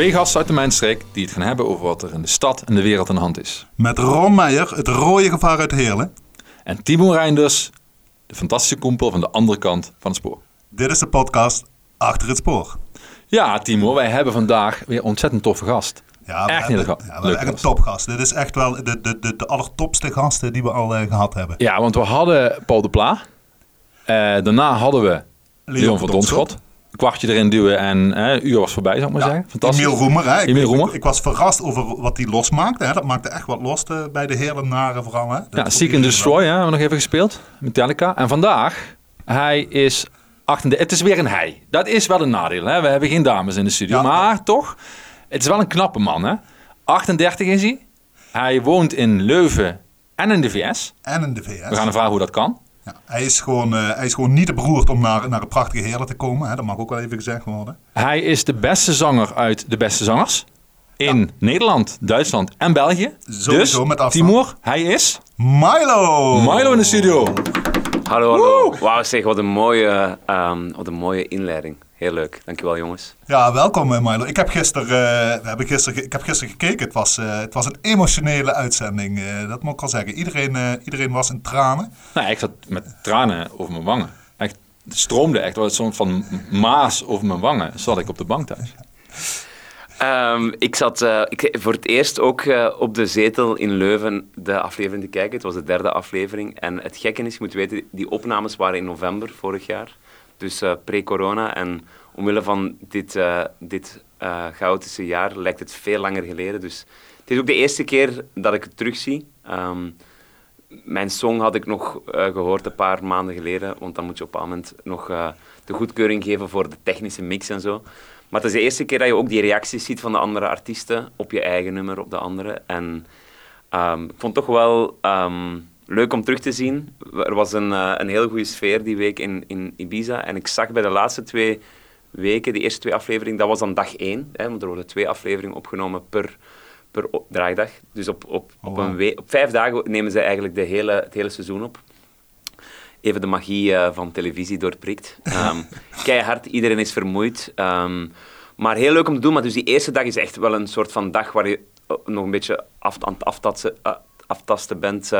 Twee gasten uit de mijnstreek die het gaan hebben over wat er in de stad en de wereld aan de hand is. Met Ron Meijer, het rode gevaar uit Heerlen. En Timo Reinders, de fantastische kompel van de andere kant van het spoor. Dit is de podcast Achter het Spoor. Ja, Timo, wij hebben vandaag weer ontzettend toffe gast. Ja, we Echt hebben, ja, we hebben leuk echt een gast. topgast. Dit is echt wel de, de, de, de allertopste gasten die we al eh, gehad hebben. Ja, want we hadden Paul de Pla. Eh, daarna hadden we Leon van Donschot. Kwartje erin duwen en eh, een uur was voorbij, zou ik maar zeggen. Fantastisch. Emiel Roemer. Hè? Emiel Roemer. Ik, ik was verrast over wat hij losmaakte. Hè? Dat maakte echt wat los eh, bij de Heerlenaren vooral. Hè? Dat Ja, Seek and Destroy hè, hebben we nog even gespeeld. Metallica. En vandaag, hij is 38. Het is weer een hij. Dat is wel een nadeel. Hè? We hebben geen dames in de studio. Ja. maar toch, het is wel een knappe man. Hè? 38 is hij. Hij woont in Leuven en in de VS. En in de VS. We gaan vragen hoe dat kan. Ja, hij, is gewoon, eh, hij is gewoon niet te beroerd om naar, naar de prachtige Heerlen te komen. Hè? Dat mag ook wel even gezegd worden. Hij is de beste zanger uit de beste zangers. In Nederland, Duitsland en België. Sowieso dus, met afstand. Timur, hij is Milo! Milo in de studio. Hallo, hallo. Wauw, zeg, wat een, mooie, ehm, wat een mooie inleiding. Heel leuk. Dankjewel, jongens. Ja, welkom eh, Milo. Ik heb gisteren, eh, we hebben gisteren, ge- ik heb gisteren gekeken. Het was, eh, het was een emotionele uitzending. eh, dat moet ik wel zeggen. Iedereen, eh, iedereen was in tranen. Nou, ik zat met tranen over mijn wangen. Echt, het stroomde echt. Wat soort van maas over mijn wangen. Zat ik op de bank thuis. Ehm, ik zat eh, ik, voor het eerst ook eh, op de zetel in Leuven de aflevering te kijken. Het was de derde aflevering. En het gekke is, je moet weten, die opnames waren in november vorig jaar. Dus pre-corona. En omwille van dit, eh, dit eh, chaotische jaar lijkt het veel langer geleden. Dus het is ook de eerste keer dat ik het terugzie. Ehm, mijn song had ik nog eh, gehoord een paar maanden geleden, want dan moet je op een moment nog de goedkeuring geven voor de technische mix en zo. Maar het is de eerste keer dat je ook die reacties ziet van de andere artiesten op je eigen nummer, op de andere. En ehm, ik vond toch wel ehm, leuk om terug te zien. Er was een, eh, een heel goede sfeer die week in, in Ibiza. En ik zag bij de laatste twee weken, die eerste twee afleveringen, dat was dan dag één. Hè, want er worden twee afleveringen opgenomen per, per draaidag. Dus op, op, op, wow. een we- op vijf dagen nemen ze eigenlijk de hele, het hele seizoen op. Even de magie eh, van televisie doorprikt. Ehm keihard, iedereen is vermoeid. Ehm, maar heel leuk om te doen. Maar dus die eerste dag is echt wel een soort van dag waar je eh, nog een beetje af, aan het aftasten, aftasten bent.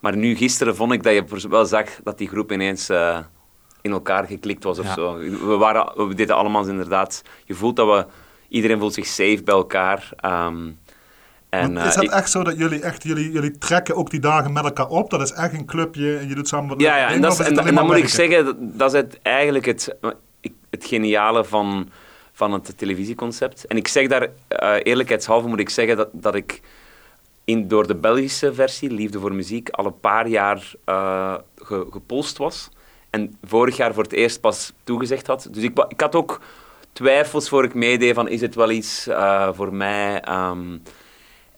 Maar nu, gisteren, vond ik dat je wel zag dat die groep ineens eh, in elkaar geklikt was of Ja. zo. We, waren, we deden allemaal inderdaad... Je voelt dat we... Iedereen voelt zich safe bij elkaar. ehm, en, is eh, dat ik- echt zo dat jullie, echt, jullie, jullie trekken ook die dagen met elkaar op? Dat is echt een clubje en je doet samen wat Ja, ja en, dat is, is en, het dan moet ik zeggen, dat, dat is het, eigenlijk het, het geniale van, van het televisieconcept. En ik zeg daar, eh, eerlijkheidshalve moet ik zeggen dat, dat ik in, door de Belgische versie, Liefde voor Muziek, al een paar jaar ge- gepolst was. En vorig jaar voor het eerst pas toegezegd had. Dus ik, ik had ook twijfels voor ik meedeed van is het wel iets eh, voor mij. ehm,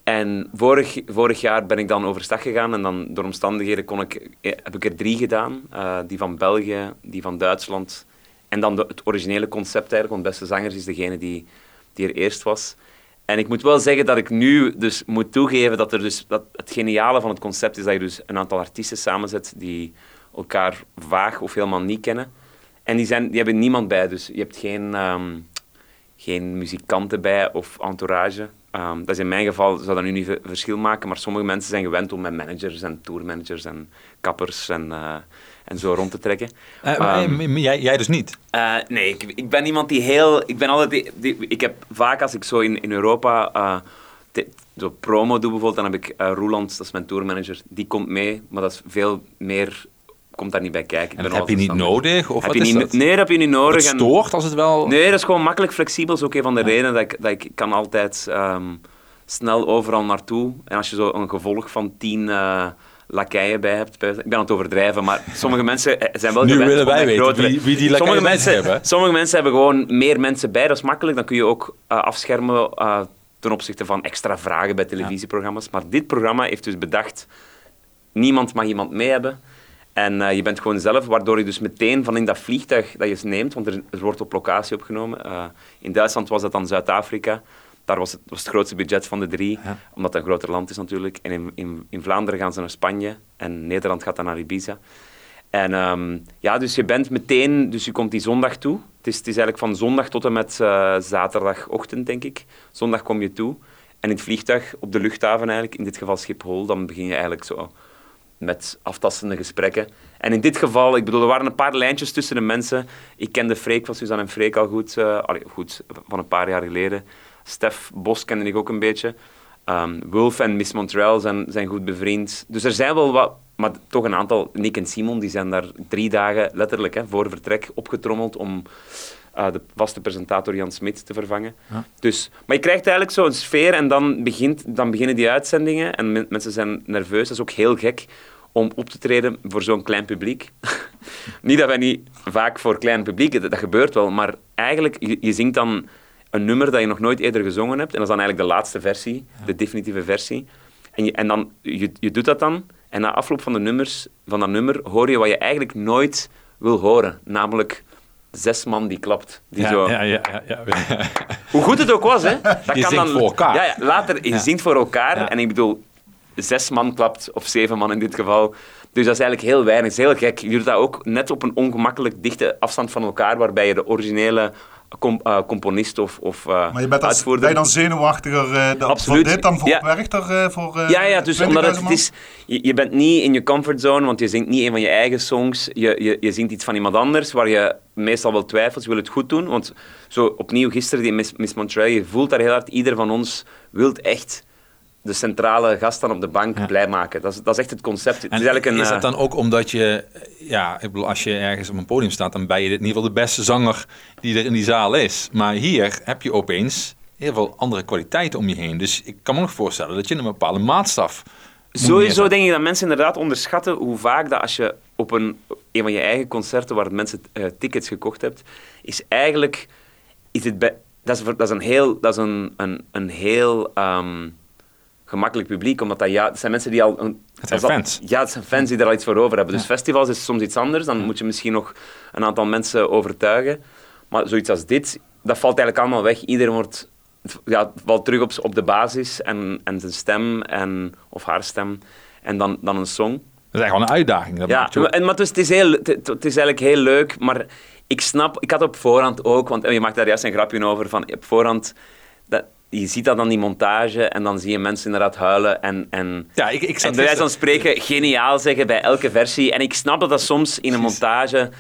en vorig, vorig jaar ben ik dan overstag gegaan en dan door omstandigheden kon ik, eh, heb ik er drie gedaan. Die van België, die van Duitsland en dan de, het originele concept eigenlijk, want Beste Zangers is degene die, die er eerst was. En ik moet wel zeggen dat ik nu dus moet toegeven dat, er dus, dat het geniale van het concept is dat je dus een aantal artiesten samenzet die elkaar vaag of helemaal niet kennen. En die, zijn, die hebben niemand bij, dus je hebt geen, ehm, geen muzikanten bij of entourage. Ehm, dat is in mijn geval, zou dat nu niet ve- verschil maken, maar sommige mensen zijn gewend om met managers en tourmanagers en kappers en, eh, en zo rond te trekken. Eh, Ehm, eh, jij, jij dus niet. eh, nee, ik, ik ben iemand die heel... Ik ben altijd... Die, die- ik heb vaak als ik zo in, in Europa te- zo promo doe bijvoorbeeld, dan heb ik Roeland, dat is mijn tourmanager, die komt mee, maar dat is veel meer... Komt daar niet bij kijken. Ik En dat heb je niet nodig? Of Heb wat je is niet, dat? Nee, dat heb je niet nodig. Het en- stoort als het wel... Nee, dat is gewoon makkelijk flexibel. Dat is ook een van de redenen dat ik, dat ik kan altijd ehm, snel overal naartoe. En als je zo een gevolg van tien lakeien bij hebt, ik ben aan het overdrijven, maar sommige mensen eh, zijn wel Nu gewend willen om wij met weten grotere- wie- wie die lakeien sommige mensen, hebben. Sommige mensen hebben gewoon meer mensen bij, dat is makkelijk. Dan kun je ook eh, afschermen eh, ten opzichte van extra vragen bij televisieprogramma's. Maar dit programma heeft dus bedacht, niemand mag iemand mee hebben. En je bent gewoon zelf, waardoor je dus meteen van in dat vliegtuig dat je neemt, want er, er wordt op locatie opgenomen. in Duitsland was dat dan Zuid-Afrika. Daar was het, was het grootste budget van de drie, Ja. omdat het een groter land is natuurlijk. En in, in, in Vlaanderen gaan ze naar Spanje en Nederland gaat dan naar Ibiza. En ehm, ja, dus je bent meteen, dus je komt die zondag toe. Het is, het is eigenlijk van zondag tot en met uh, zaterdagochtend, denk ik. Zondag kom je toe. En in het vliegtuig, op de luchthaven eigenlijk, in dit geval Schiphol, dan begin je eigenlijk zo met aftastende gesprekken. En in dit geval, ik bedoel, er waren een paar lijntjes tussen de mensen. Ik kende Freek van Suzanne en Freek al goed, uh, allee, goed, van een paar jaar geleden. Stef Bos kende ik ook een beetje. Um, Wolf en Miss Montreal zijn, zijn goed bevriend. Dus er zijn wel wat, maar toch een aantal. Nick en Simon die zijn daar drie dagen letterlijk hè, voor vertrek opgetrommeld om uh, de vaste presentator Jan Smit te vervangen. Ja. Dus, maar je krijgt eigenlijk zo'n sfeer en dan, begint, dan beginnen die uitzendingen en mensen zijn nerveus. Dat is ook heel gek om op te treden voor zo'n klein publiek. niet dat wij niet vaak voor klein publiek, dat, dat gebeurt wel, maar eigenlijk, je, je zingt dan een nummer dat je nog nooit eerder gezongen hebt. En dat is dan eigenlijk de laatste versie, de definitieve versie. En, je, en dan, je, je doet dat dan. En na afloop van, de nummers, van dat nummer hoor je wat je eigenlijk nooit wil horen. Namelijk zes man die klapt. Die ja, zo... ja, ja, ja, Hoe goed het ook was, hè. Dat je kan dan... voor elkaar. Ja, ja later, je zingt voor elkaar. En ik bedoel, zes man klapt, of zeven man in dit geval. Dus dat is eigenlijk heel weinig. Is heel gek. Je doet dat ook net op een ongemakkelijk dichte afstand van elkaar, waarbij je de originele com, uh, componist of, of uh, Maar je bent, als, ben je dan zenuwachtiger uh, Absoluut. voor dit dan voor ja. Werchter? voor, ja, ja, dus omdat het, het, is... Je, je, bent niet in je comfortzone, want je zingt niet een van je eigen songs. Je, je, je zingt iets van iemand anders, waar je meestal wel twijfelt. Je wil het goed doen, want zo opnieuw gisteren die Miss, Miss Montreal, je voelt daar heel hard, ieder van ons wil echt de centrale gast dan op de bank ja. blij maken. Dat is, dat is echt het concept. En is, een, is dat dan ook omdat je, ja, ik bedoel, als je ergens op een podium staat, dan ben je in ieder geval de beste zanger die er in die zaal is. Maar hier heb je opeens heel veel andere kwaliteiten om je heen. Dus ik kan me nog voorstellen dat je een bepaalde maatstaf. Sowieso denk ik dat mensen inderdaad onderschatten hoe vaak dat als je op een, een van je eigen concerten waar mensen uh, tickets gekocht hebt, is eigenlijk is het dat, is, dat is een heel, dat is een, een, een heel um, gemakkelijk publiek, omdat dat, ja, het zijn mensen die al... Een, het zijn fans. ja, het zijn fans die er al iets voor over hebben. Dus ja. festivals is soms iets anders, dan moet je misschien nog een aantal mensen overtuigen. Maar zoiets als dit, dat valt eigenlijk allemaal weg. Iedereen wordt, ja, valt terug op, op de basis en, en zijn stem, en, of haar stem, en dan, dan een song. Dat is eigenlijk wel een uitdaging. Dat ja, maar, en, maar dus, het, is heel, het, het is eigenlijk heel leuk, maar ik snap... Ik had op voorhand ook, want je maakt daar juist een grapje over, van op voorhand... Dat, je ziet dat dan die montage en dan zie je mensen inderdaad huilen en, en, ja, ik, ik en bij wijze van spreken geniaal zeggen bij elke versie. En ik snap dat dat soms in een montage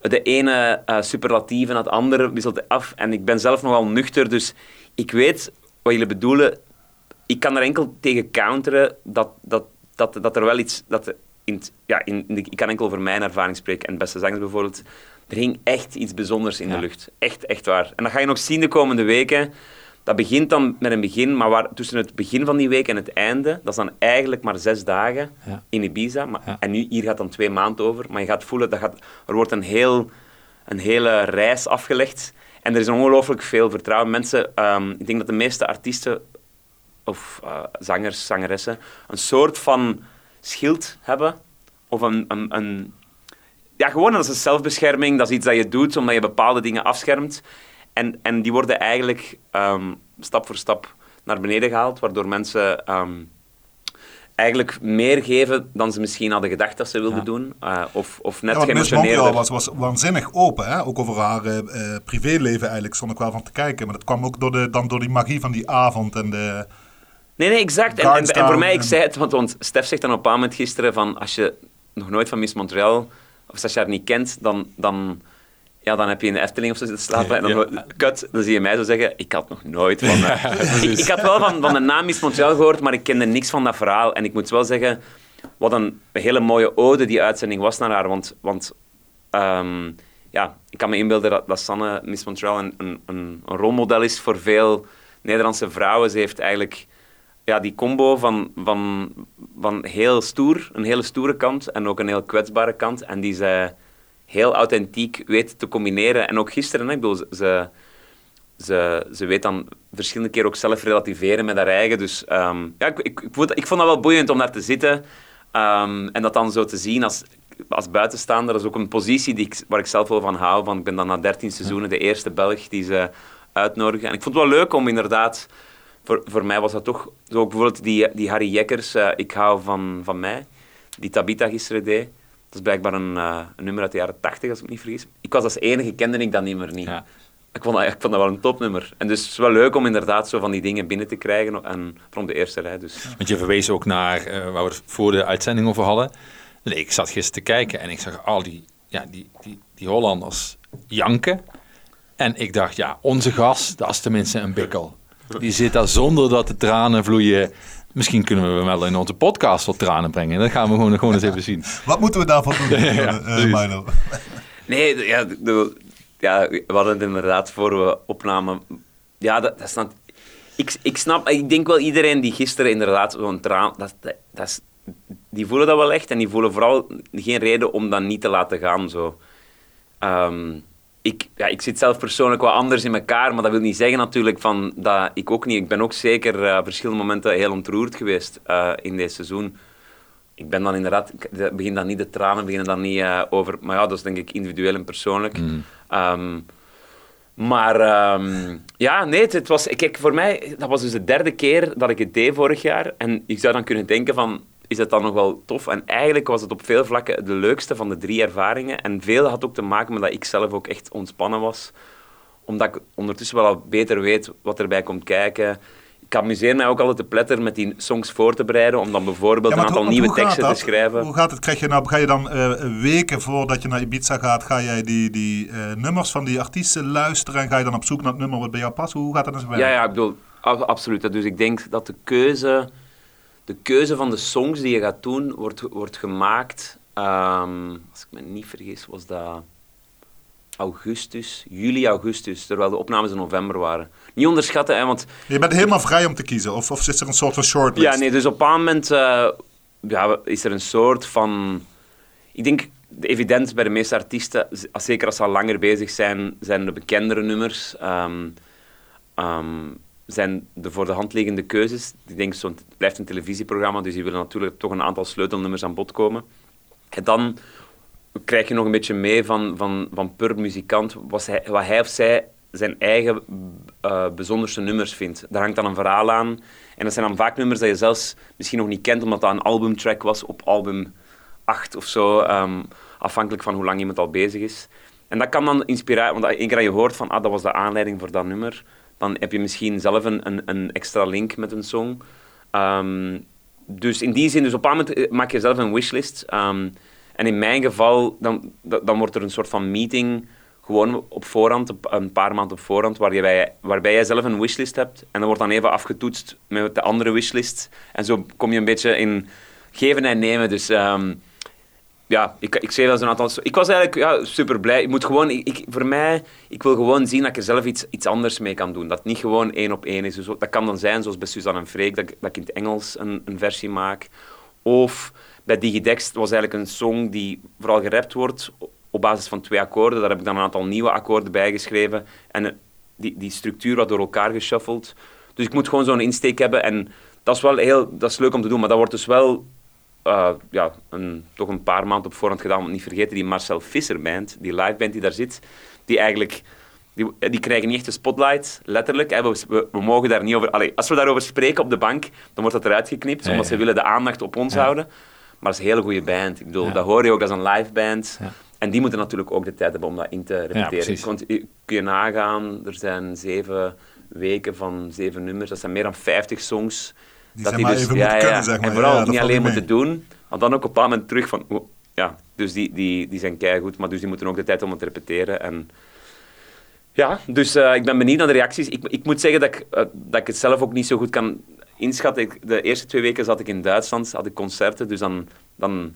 de ene uh, superlatief en het andere wisselt af. En ik ben zelf nogal nuchter, dus ik weet wat jullie bedoelen. Ik kan er enkel tegen counteren dat, dat, dat, dat er wel iets... Dat in, ja, in, ik kan enkel over mijn ervaring spreken. En Beste Zangers bijvoorbeeld, er hing echt iets bijzonders in ja. de lucht. Echt, echt waar. En dat ga je nog zien de komende weken dat begint dan met een begin, maar waar, tussen het begin van die week en het einde, dat is dan eigenlijk maar zes dagen ja. in Ibiza. Maar, ja. En nu, hier gaat dan twee maanden over, maar je gaat voelen, dat gaat, er wordt een, heel, een hele reis afgelegd. En er is ongelooflijk veel vertrouwen. Mensen, um, ik denk dat de meeste artiesten of uh, zangers, zangeressen, een soort van schild hebben. Of een, een, een ja, gewoon dat is een zelfbescherming. Dat is iets dat je doet omdat je bepaalde dingen afschermt. En, en die worden eigenlijk um, stap voor stap naar beneden gehaald, waardoor mensen um, eigenlijk meer geven dan ze misschien hadden gedacht dat ze wilden ja. doen. Uh, of, of net ja, geëmotioneerder. was, was waanzinnig open, hè? ook over haar uh, privéleven eigenlijk, stond ik wel van te kijken. Maar dat kwam ook door de, dan door die magie van die avond en de... Nee, nee, exact. En, en, en, voor mij, ik zei het, want, want Stef zegt dan op een moment gisteren van, als je nog nooit van Miss Montreal, of als je haar niet kent, dan... dan ja, dan heb je in de Efteling of zo zitten slapen. En dan, ja. kut, dan zie je mij zo zeggen, ik had nog nooit van... Ik, ik, had wel van, van de naam Miss Montreal gehoord, maar ik kende niks van dat verhaal. En ik moet wel zeggen, wat een hele mooie ode die uitzending was naar haar. Want, want um, ja, ik kan me inbeelden dat, dat Sanne Miss Montreal een, een, een, rolmodel is voor veel Nederlandse vrouwen. Ze heeft eigenlijk ja, die combo van, van, van heel stoer, een hele stoere kant en ook een heel kwetsbare kant. En die zij heel authentiek weet te combineren. En ook gisteren, ik bedoel, ze, ze, ze weet dan verschillende keer ook zelf relativeren met haar eigen. Dus um, ja, ik, ik, ik, vond, ik vond dat wel boeiend om daar te zitten. Um, en dat dan zo te zien als, als buitenstaander. Dat is ook een positie die ik, waar ik zelf wel van hou. Van, ik ben dan na 13 seizoenen de eerste Belg die ze uitnodigen. En ik vond het wel leuk om inderdaad... Voor, voor mij was dat toch... Zo bijvoorbeeld die, die Harry Jekkers, uh, Ik hou van, van mij, die Tabita gisteren deed Dat is blijkbaar een, uh, een nummer uit de jaren 80, als ik me niet vergis. Ik was als enige, kende ik dat nummer niet. Ja. Ik, vond dat, ik vond dat wel een topnummer. En dus het is wel leuk om inderdaad zo van die dingen binnen te krijgen. En van de eerste rij dus. Want je verwees ook naar, uh, waar we het voor de uitzending over hadden. Nee, ik zat gisteren te kijken en ik zag al die, ja, die, die, die Hollanders janken. En ik dacht, ja, onze gast, dat is tenminste een bikkel. Die zit daar zonder dat de tranen vloeien. Misschien kunnen we wel in onze podcast wat tranen brengen. Dat gaan we gewoon, gewoon eens even zien. Wat moeten we daarvan doen, ja, uh, Nee, ja, de, ja, we hadden het inderdaad voor we opnamen. Ja, dat, dat is dan, ik, ik snap, ik denk wel iedereen die gisteren inderdaad zo'n traan... Dat, dat, dat is, die voelen dat wel echt en die voelen vooral geen reden om dat niet te laten gaan. Zo. Um, ik, ja, ik zit zelf persoonlijk wat anders in elkaar, maar dat wil niet zeggen natuurlijk van dat ik ook niet. Ik ben ook zeker uh, verschillende momenten heel ontroerd geweest uh, in dit seizoen. Ik ben dan inderdaad, ik begin dan niet de tranen, beginnen dan niet uh, over, maar ja, dat is denk ik individueel en persoonlijk. Mm. Um, maar um, ja, nee, het, het, was, kijk, voor mij, dat was dus de derde keer dat ik het deed vorig jaar. En ik zou dan kunnen denken van, is het dan nog wel tof. En eigenlijk was het op veel vlakken de leukste van de drie ervaringen. En veel had ook te maken met dat ik zelf ook echt ontspannen was. Omdat ik ondertussen wel al beter weet wat erbij komt kijken. Ik amuseer mij ook altijd te pletter met die songs voor te bereiden, om dan bijvoorbeeld een aantal nieuwe teksten te schrijven. Hoe gaat het? Krijg je nou, ga je dan uh, weken voordat je naar Ibiza gaat, ga jij die, die uh, nummers van die artiesten luisteren en ga je dan op zoek naar het nummer wat bij jou past? Hoe gaat dat dan zo Ja, ja, ik bedoel, absoluut. Dus ik denk dat de keuze de keuze van de songs die je gaat doen wordt, wordt gemaakt. Um, als ik me niet vergis, was dat augustus, juli, augustus, terwijl de opnames in november waren. Niet onderschatten, hè, want... Je bent helemaal vrij om te kiezen, of, of is er een soort van shortlist? Ja, nee, dus op een moment uh, ja, is er een soort van... Ik denk, de evident bij de meeste artiesten, zeker als ze al langer bezig zijn, zijn de bekendere nummers. Um, um, zijn de voor de hand liggende keuzes. Ik denk, zo, het blijft een televisieprogramma, dus die willen natuurlijk toch een aantal sleutelnummers aan bod komen. En dan krijg je nog een beetje mee van, van, van per muzikant wat hij, wat hij of zij zijn eigen uh, bijzonderste nummers vindt. Daar hangt dan een verhaal aan. En dat zijn dan vaak nummers dat je zelfs misschien nog niet kent, omdat dat een albumtrack was op album 8 of zo, um, afhankelijk van hoe lang iemand al bezig is. En dat kan dan inspireren, want één keer dat je hoort van, ah, dat was de aanleiding voor dat nummer, dan heb je misschien zelf een, een, een extra link met een song. Um, dus in die zin, dus op een moment eh, maak je zelf een wishlist. Um, en in mijn geval, dan, dan wordt er een soort van meeting gewoon op voorhand, een paar maanden op voorhand, waarbij, waarbij jij zelf een wishlist hebt. En dan wordt dan even afgetoetst met de andere wishlist. En zo kom je een beetje in geven en nemen. Dus um, ja, ik, ik zei dat zo'n aantal... Ik was eigenlijk ja, super blij. Ik moet gewoon... Ik, voor mij, ik wil gewoon zien dat ik er zelf iets, iets anders mee kan doen. Dat niet gewoon één op één is. Dus dat kan dan zijn, zoals bij Suzanne en Freek, dat, dat ik in het Engels een, een versie maak. Of bij Digidext was eigenlijk een song die vooral gerapt wordt op basis van twee akkoorden. Daar heb ik dan een aantal nieuwe akkoorden bijgeschreven. En die, die structuur wat door elkaar geshuffeld. Dus ik moet gewoon zo'n insteek hebben. En dat is wel heel... Dat is leuk om te doen, maar dat wordt dus wel uh, ja, een, toch een paar maanden op voorhand gedaan. Want niet vergeten, die Marcel Visser band, die live band die daar zit, die eigenlijk... Die, die krijgen niet echt de spotlight, letterlijk. Hè. We, we, mogen daar niet over... Allee, als we daarover spreken op de bank, dan wordt dat eruit geknipt, omdat ze willen de aandacht op ons houden. Maar het is een hele goede band. Ik bedoel, dat hoor je ook als een live band. En die moeten natuurlijk ook de tijd hebben om dat in te repeteren. Want kun je nagaan, er zijn zeven weken van zeven nummers. Dat zijn meer dan 50 songs die dat die dus, even ja, kunnen, zeg maar. En vooral niet alleen moeten doen, maar dan ook op een bepaald moment terug van... Oh, ja, dus die, die, die zijn keigoed, maar dus die moeten ook de tijd om het te repeteren. En, ja, dus uh, ik ben benieuwd naar de reacties. Ik, ik moet zeggen dat ik, uh, dat ik het zelf ook niet zo goed kan inschatten. Ik, de eerste twee weken zat ik in Duitsland, had ik concerten, dus dan, dan,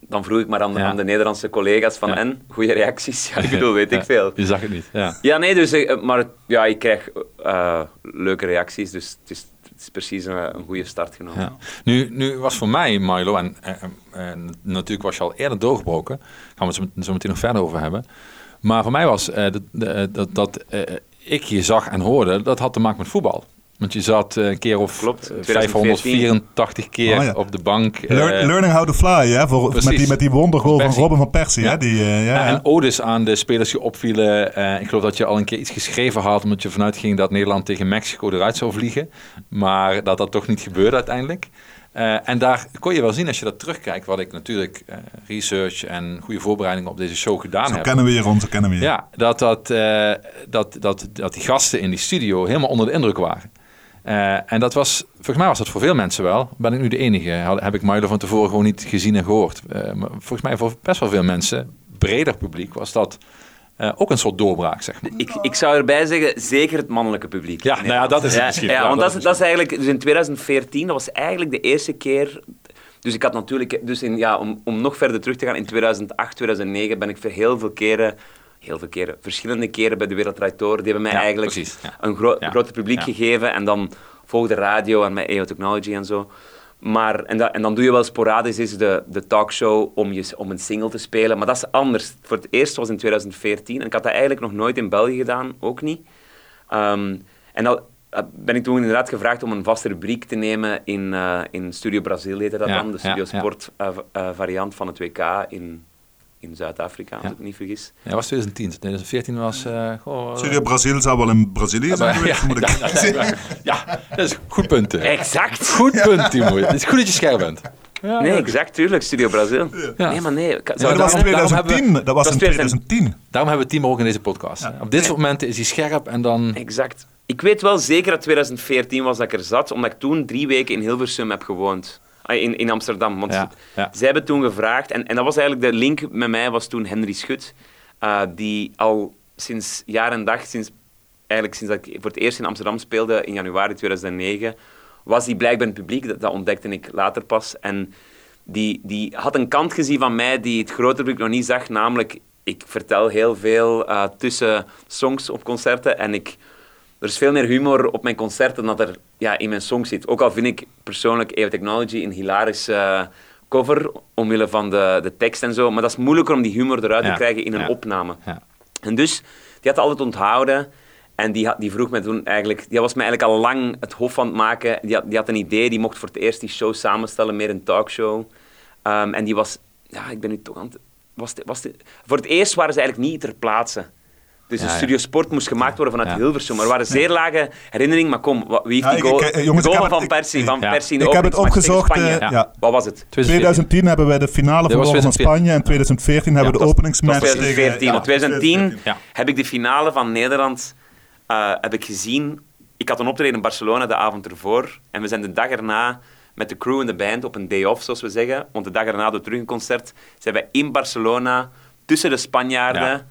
dan vroeg ik maar aan, aan de Nederlandse collega's van, en, goede reacties? Ja, ik bedoel, weet ik veel. Je zag het niet, ja. Ja, nee, dus, uh, maar ja, ik krijg leuke reacties, dus het is het is precies een, een goede start genomen. Nu, nu was voor mij, Milo, en, en, natuurlijk was je al eerder doorgebroken, gaan we het zo meteen nog verder over hebben. Maar voor mij was uh, dat, dat, dat uh, ik je zag en hoorde, dat had te maken met voetbal. Want je zat eh, een keer of Klopt, 584 eh, keer oh, op de bank. Eh, learning how to fly, hè? Voor, met, die, met die wondergoal van Robin van Persie. Ja. Hè? Die, uh, ja, en odes aan de spelers die opvielen. ik geloof dat je al een keer iets geschreven had... omdat je vanuit ging dat Nederland tegen Mexico eruit zou vliegen. Maar dat dat toch niet gebeurde uiteindelijk. Eh, en daar kon je wel zien, als je dat terugkijkt, wat ik natuurlijk eh, research en goede voorbereidingen op deze show gedaan Zo heb. kennen we hier ons, zo kennen we hier. Ja, dat, dat, eh, dat, dat, dat die gasten in die studio helemaal onder de indruk waren. Eh, en dat was, volgens mij was dat voor veel mensen wel. Ben ik nu de enige? Had- Heb ik Milo van tevoren gewoon niet gezien en gehoord. Eh, maar volgens mij voor best wel veel mensen, breder publiek, was dat eh, ook een soort doorbraak, zeg maar. Ik, ik zou erbij zeggen, zeker het mannelijke publiek. Ja, nou ja, dat is het misschien. Ja, Ja, want dat dat, is is, dat is eigenlijk... Dus in 2014, dat was eigenlijk de eerste keer... Dus ik had natuurlijk... Dus in, ja, om, om nog verder terug te gaan, in 2008, 2009 ben ik voor heel veel keren... Heel veel keren, verschillende keren bij de Door. Die hebben mij Ja, eigenlijk precies, ja. een gro Ja. groter publiek gegeven. En dan volgde radio en met EO Technology en zo. Maar, en, dat, en dan doe je wel sporadisch eens de, de talkshow om, je, om een single te spelen. Maar dat is anders. Voor het eerst was in 2014. En ik had dat eigenlijk nog nooit in België gedaan, ook niet. Ehm, en dan eh, ben ik toen inderdaad gevraagd om een vaste rubriek te nemen in, eh, in Studio Brazil, heette dat Ja, dan. De Studio ja. Sport eh, variant van het WK in, in Zuid-Afrika, als Ja. ik me niet vergis. Ja, was 2010. 2014 was... eh goh, eh, Studio Brazil zou wel in Brazilië zijn geweest, ja, moet ik ja, dat is een goed punt. hè. Exact! Goed punt, Timo. Het is goed dat je scherp bent. Ja, Nee, exact, tuurlijk, Studio Brazil. Ja. Nee, maar nee. Ja, Zou Maar dat was in daarom- daarom hebben 2010. Dat was dat in is 2010. 2010. Daarom hebben we Timo ook in deze podcast. Op dit soort momenten is hij scherp en dan... Exact. Ik weet wel zeker dat 2014 was dat ik er zat, omdat ik toen drie weken in Hilversum heb gewoond. Ah, In, in Amsterdam. Want Ja, ja. zij hebben toen gevraagd, en, en dat was eigenlijk de link met mij, was toen Henry Schut, eh, die al sinds jaar en dag, sinds, eigenlijk sinds dat ik voor het eerst in Amsterdam speelde in januari 2009, was die blijkbaar in het publiek. Dat, dat ontdekte ik later pas. En die, die had een kant gezien van mij die het grote publiek nog niet zag, namelijk ik vertel heel veel eh, tussen songs op concerten en ik, er is veel meer humor op mijn concerten dan dat er ja, in mijn song zit. Ook al vind ik persoonlijk EO Technology een hilarische eh, cover, omwille van de, de tekst en zo, maar dat is moeilijker om die humor eruit Ja, te krijgen in een ja. opname. Ja. En dus, die had altijd onthouden. En die, had, die vroeg me toen eigenlijk... Die was me eigenlijk al lang het hof aan het maken. Die had, die had een idee, die mocht voor het eerst die show samenstellen, meer een talkshow. Ehm, en die was... Ja, ik ben nu toch aan het... Was de, was de, voor het eerst waren ze eigenlijk niet ter plaatse. Dus Ja, de. Studio Sport moest gemaakt worden vanuit Ja. Hilversum. Maar er waren zeer lage herinneringen. Maar kom, wat- wie heeft Ja, die goal, ik- eh, jongens, de ik goal heb van Persie, van Ja. Persie in de Ik heb het opgezocht. Spanje? eh, Ja. Wat was het? 2010 hebben wij de finale verloren van 2014. Spanje en 2014 hebben we de openingsmatch dat was 2014. tegen... Want 2010 Ja. heb ik de finale van Nederland eh, heb ik gezien. Ik had een optreden in Barcelona de avond ervoor. En we zijn de dag erna met de crew en de band op een day off, zoals we zeggen. Want de dag erna we terug een concert. Zijn wij in Barcelona tussen de Spanjaarden Ja.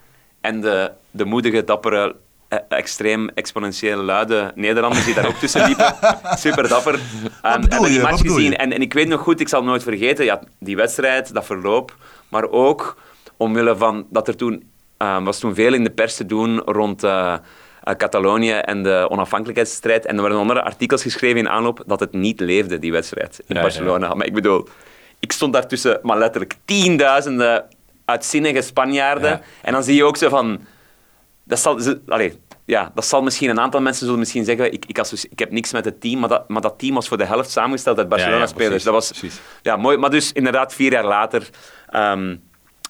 En de, de moedige, dappere, eh, extreem exponentiële luide Nederlanders die daar ook tussen liepen. Super dapper. En die je? Wat match gezien. En, en ik weet nog goed, ik zal het nooit vergeten, ja, die wedstrijd, dat verloop. Maar ook omwille van dat er toen, eh, was toen veel in de pers te doen rond eh, eh, Catalonië en de onafhankelijkheidsstrijd. En er werden andere artikels geschreven in aanloop dat het niet leefde, die wedstrijd in Ja, Barcelona. Maar ik bedoel, ik stond daar tussen, maar letterlijk tienduizenden uitzinnige Spanjaarden. Ja. En dan zie je ook zo van... Dat zal, ze, ja, dat zal misschien een aantal mensen zullen misschien zeggen, ik, ik, associe- ik heb niks met het team, maar dat, maar dat team was voor de helft samengesteld uit Barcelona-spelers. precies, dat was precies. ja, mooi. Maar dus inderdaad, vier jaar later, ehm,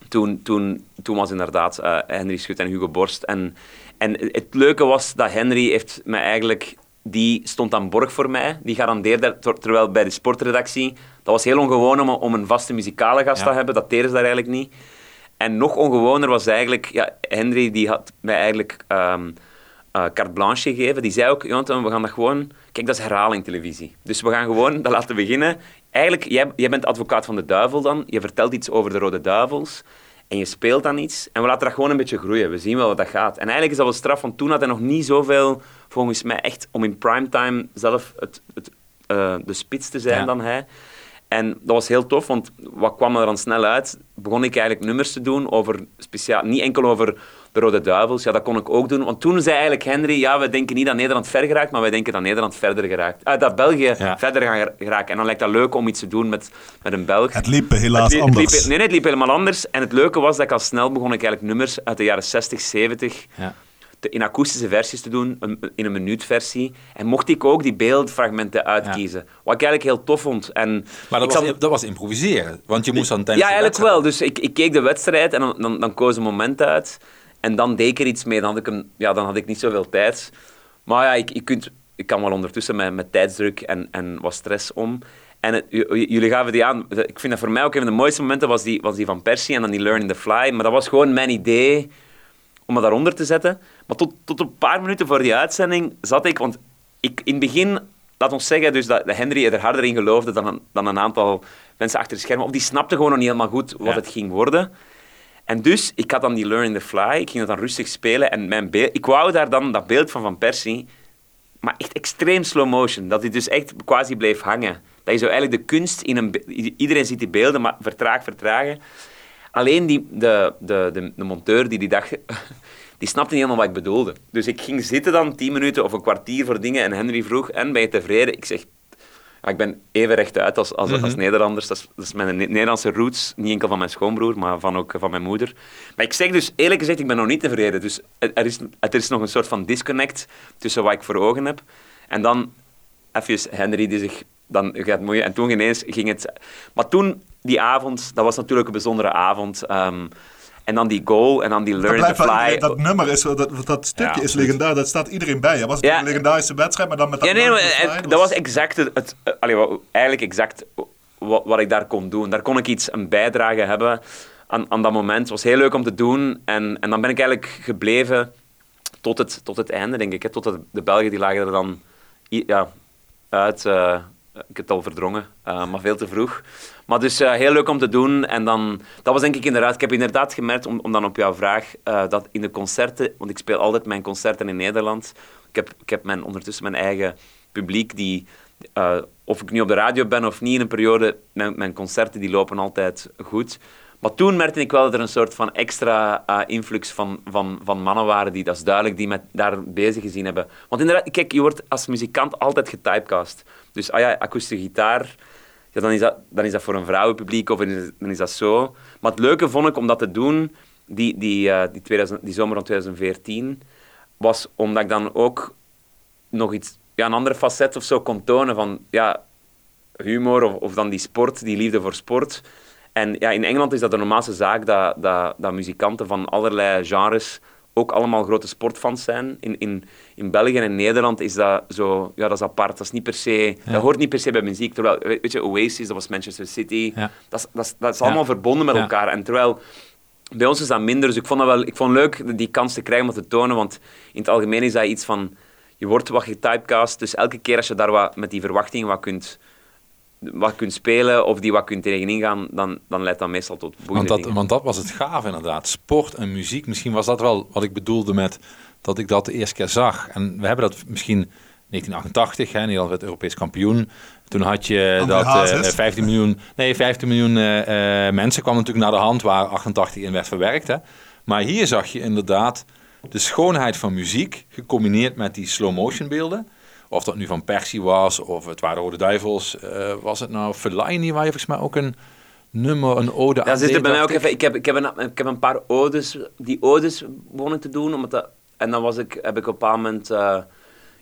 toen, toen, toen was inderdaad eh, Henry Schut en Hugo Borst. En, en het leuke was dat Henry heeft mij eigenlijk... Die stond aan borg voor mij. Die garandeerde, ter- terwijl bij de sportredactie... Dat was heel ongewoon om, om een vaste muzikale gast Ja. te hebben. Dat deden ze daar eigenlijk niet. En nog ongewoner was eigenlijk... Ja, Henry die had mij eigenlijk eh, carte blanche gegeven. Die zei ook, Jonathan, we gaan dat gewoon... Kijk, dat is herhaling televisie. Dus we gaan gewoon dat laten beginnen. Eigenlijk, jij, jij bent advocaat van de duivel dan. Je vertelt iets over de Rode Duivels. En je speelt dan iets. En we laten dat gewoon een beetje groeien. We zien wel wat dat gaat. En eigenlijk is dat wel straf, want toen had hij nog niet zoveel, volgens mij, echt om in primetime zelf het, het, eh, de spits te zijn Ja. dan hij. En dat was heel tof, want wat kwam er dan snel uit? Begon ik eigenlijk nummers te doen over speciaal, niet enkel over de Rode Duivels. Ja, dat kon ik ook doen. Want toen zei eigenlijk Henry, ja, we denken niet dat Nederland ver geraakt, maar wij denken dat Nederland verder geraakt. Ah, dat België Ja. verder gaat geraken. En dan lijkt dat leuk om iets te doen met, met een Belg. Het liep helaas Het li- het liep- anders. nee, nee, het liep helemaal anders. En het leuke was dat ik al snel begon ik eigenlijk nummers uit de jaren 60, 70 Ja. Te- in akoestische versies te doen, een- in een minuutversie. En mocht ik ook die beeldfragmenten uitkiezen. Wat ik eigenlijk heel tof vond. En Maar dat ik was, zat- dat was improviseren. Want je moest dan tijdens ja, eigenlijk wel. Dus ik, ik keek de wedstrijd en dan, dan, dan koos een moment uit. En dan deed ik er iets mee. Dan had ik, ja, dan had ik niet zoveel tijd. Maar ja, ik, ik, kunt, ik kan wel ondertussen met, met tijdsdruk en, en wat stress om. En het- jullie gaven die aan. Ik vind dat voor mij ook een van de mooiste momenten was die, was die van Persie en dan die Learn in the Fly. Maar dat was gewoon mijn idee om het daaronder te zetten. Maar tot, tot een paar minuten voor die uitzending zat ik... Want ik, in het begin, laat ons zeggen, dus dat Henry er harder in geloofde dan een, dan een aantal mensen achter de schermen. Of die snapten gewoon nog niet helemaal goed wat Ja. het ging worden. En dus, ik had dan die Learn in the Fly. Ik ging dat dan rustig spelen. En mijn beeld, ik wou daar dan dat beeld van Van Persie... Maar echt extreem slow motion. Dat hij dus echt quasi bleef hangen. Dat je zo eigenlijk de kunst in een... Iedereen ziet die beelden, maar vertraag, vertragen. Alleen die, de, de, de, de monteur die die dag... Die snapte niet helemaal wat ik bedoelde. Dus ik ging zitten dan tien minuten of een kwartier voor dingen en Henry vroeg, en ben je tevreden? Ik zeg, ja, ik ben even rechtuit als, als, als Nederlanders. Dat is, dat is mijn Ne- Nederlandse roots. Niet enkel van mijn schoonbroer, maar van ook van mijn moeder. Maar ik zeg dus, eerlijk gezegd, ik ben nog niet tevreden. Dus er er is, er is nog een soort van disconnect tussen wat ik voor ogen heb. En dan even Henry die zich dan gaat moeien. En toen ineens ging het... Maar toen, die avond, dat was natuurlijk een bijzondere avond. ehm, en dan die goal en dan die Dat, learn blijft to fly. dat nummer is, dat, dat stukje Ja, is legendarisch, dat staat iedereen bij. Het was Ja. een legendarische wedstrijd, maar dan met dat Ja, nee, maar, eh, dat was exact het, het eh, allee, eigenlijk exact wat, wat ik daar kon doen. Daar kon ik iets, een bijdrage hebben aan, aan dat moment. Het was heel leuk om te doen. En, en dan ben ik eigenlijk gebleven tot het, tot het einde, denk ik. Hè. Tot het, de Belgen die lagen er dan ja, uit. eh, ik heb het al verdrongen, eh, maar veel te vroeg. Maar dus eh, heel leuk om te doen. En dan, dat was denk ik inderdaad... Ik heb inderdaad gemerkt, om, dan op jouw vraag, eh, dat in de concerten... Want ik speel altijd mijn concerten in Nederland. Ik heb, ik heb mijn, ondertussen mijn eigen publiek die... eh, of ik nu op de radio ben of niet in een periode, mijn, mijn concerten die lopen altijd goed. Maar toen merkte ik wel dat er een soort van extra eh, influx van, van, van mannen waren die, dat is duidelijk, die met daar bezig gezien hebben. Want inderdaad, kijk, je wordt als muzikant altijd getypecast. Dus ah ja, akoestische gitaar, dan, is dat, dan is dat voor een vrouwenpubliek of dan is dat zo. Maar het leuke vond ik om dat te doen, die, die, eh, die, 2000, die zomer van 2014, was omdat ik dan ook nog iets, ja, een andere facet of zo kon tonen van ja, humor of, of dan die sport, die liefde voor sport. En ja, in Engeland is dat de normaalste zaak dat, dat, dat muzikanten van allerlei genres ook allemaal grote sportfans zijn. In, in, in België en Nederland is dat zo, ja, dat is apart. Dat, is niet per se, dat hoort niet per se bij muziek. Terwijl, weet je, Oasis, dat was Manchester City. Ja. Dat, is, dat, is, dat is allemaal verbonden met elkaar. En terwijl bij ons is dat minder. Dus ik vond, dat wel, ik vond het leuk die kans te krijgen om dat te tonen. Want in het algemeen is dat iets van... Je wordt wat getypecast. Dus elke keer als je daar wat, met die verwachtingen wat kunt, wat kunt spelen of die wat kunt tegenin gaan, dan, dan leidt dat meestal tot boeiende Want dat, want dat was het gaaf inderdaad. Sport en muziek. Misschien was dat wel wat ik bedoelde met dat ik dat de eerste keer zag. En we hebben dat misschien 1988, hè, Nederland werd Europees kampioen. Toen had je dat eh, Hazes. 15 miljoen, nee, 15 miljoen eh, eh, mensen kwam natuurlijk naar de hand waar 88 in werd verwerkt. Hè. Maar hier zag je inderdaad de schoonheid van muziek gecombineerd met die slow motion beelden. Of dat nu van Persie was, of het waren Rode Duivels. eh, was het nou Fellaini, waar je volgens mij ook een nummer, een ode aan zit er bij mij ook ik. even, ik, heb, ik, heb een, ik heb een paar odes, die odes begon ik te doen, omdat dat, en dan was ik, heb ik op een bepaald moment eh,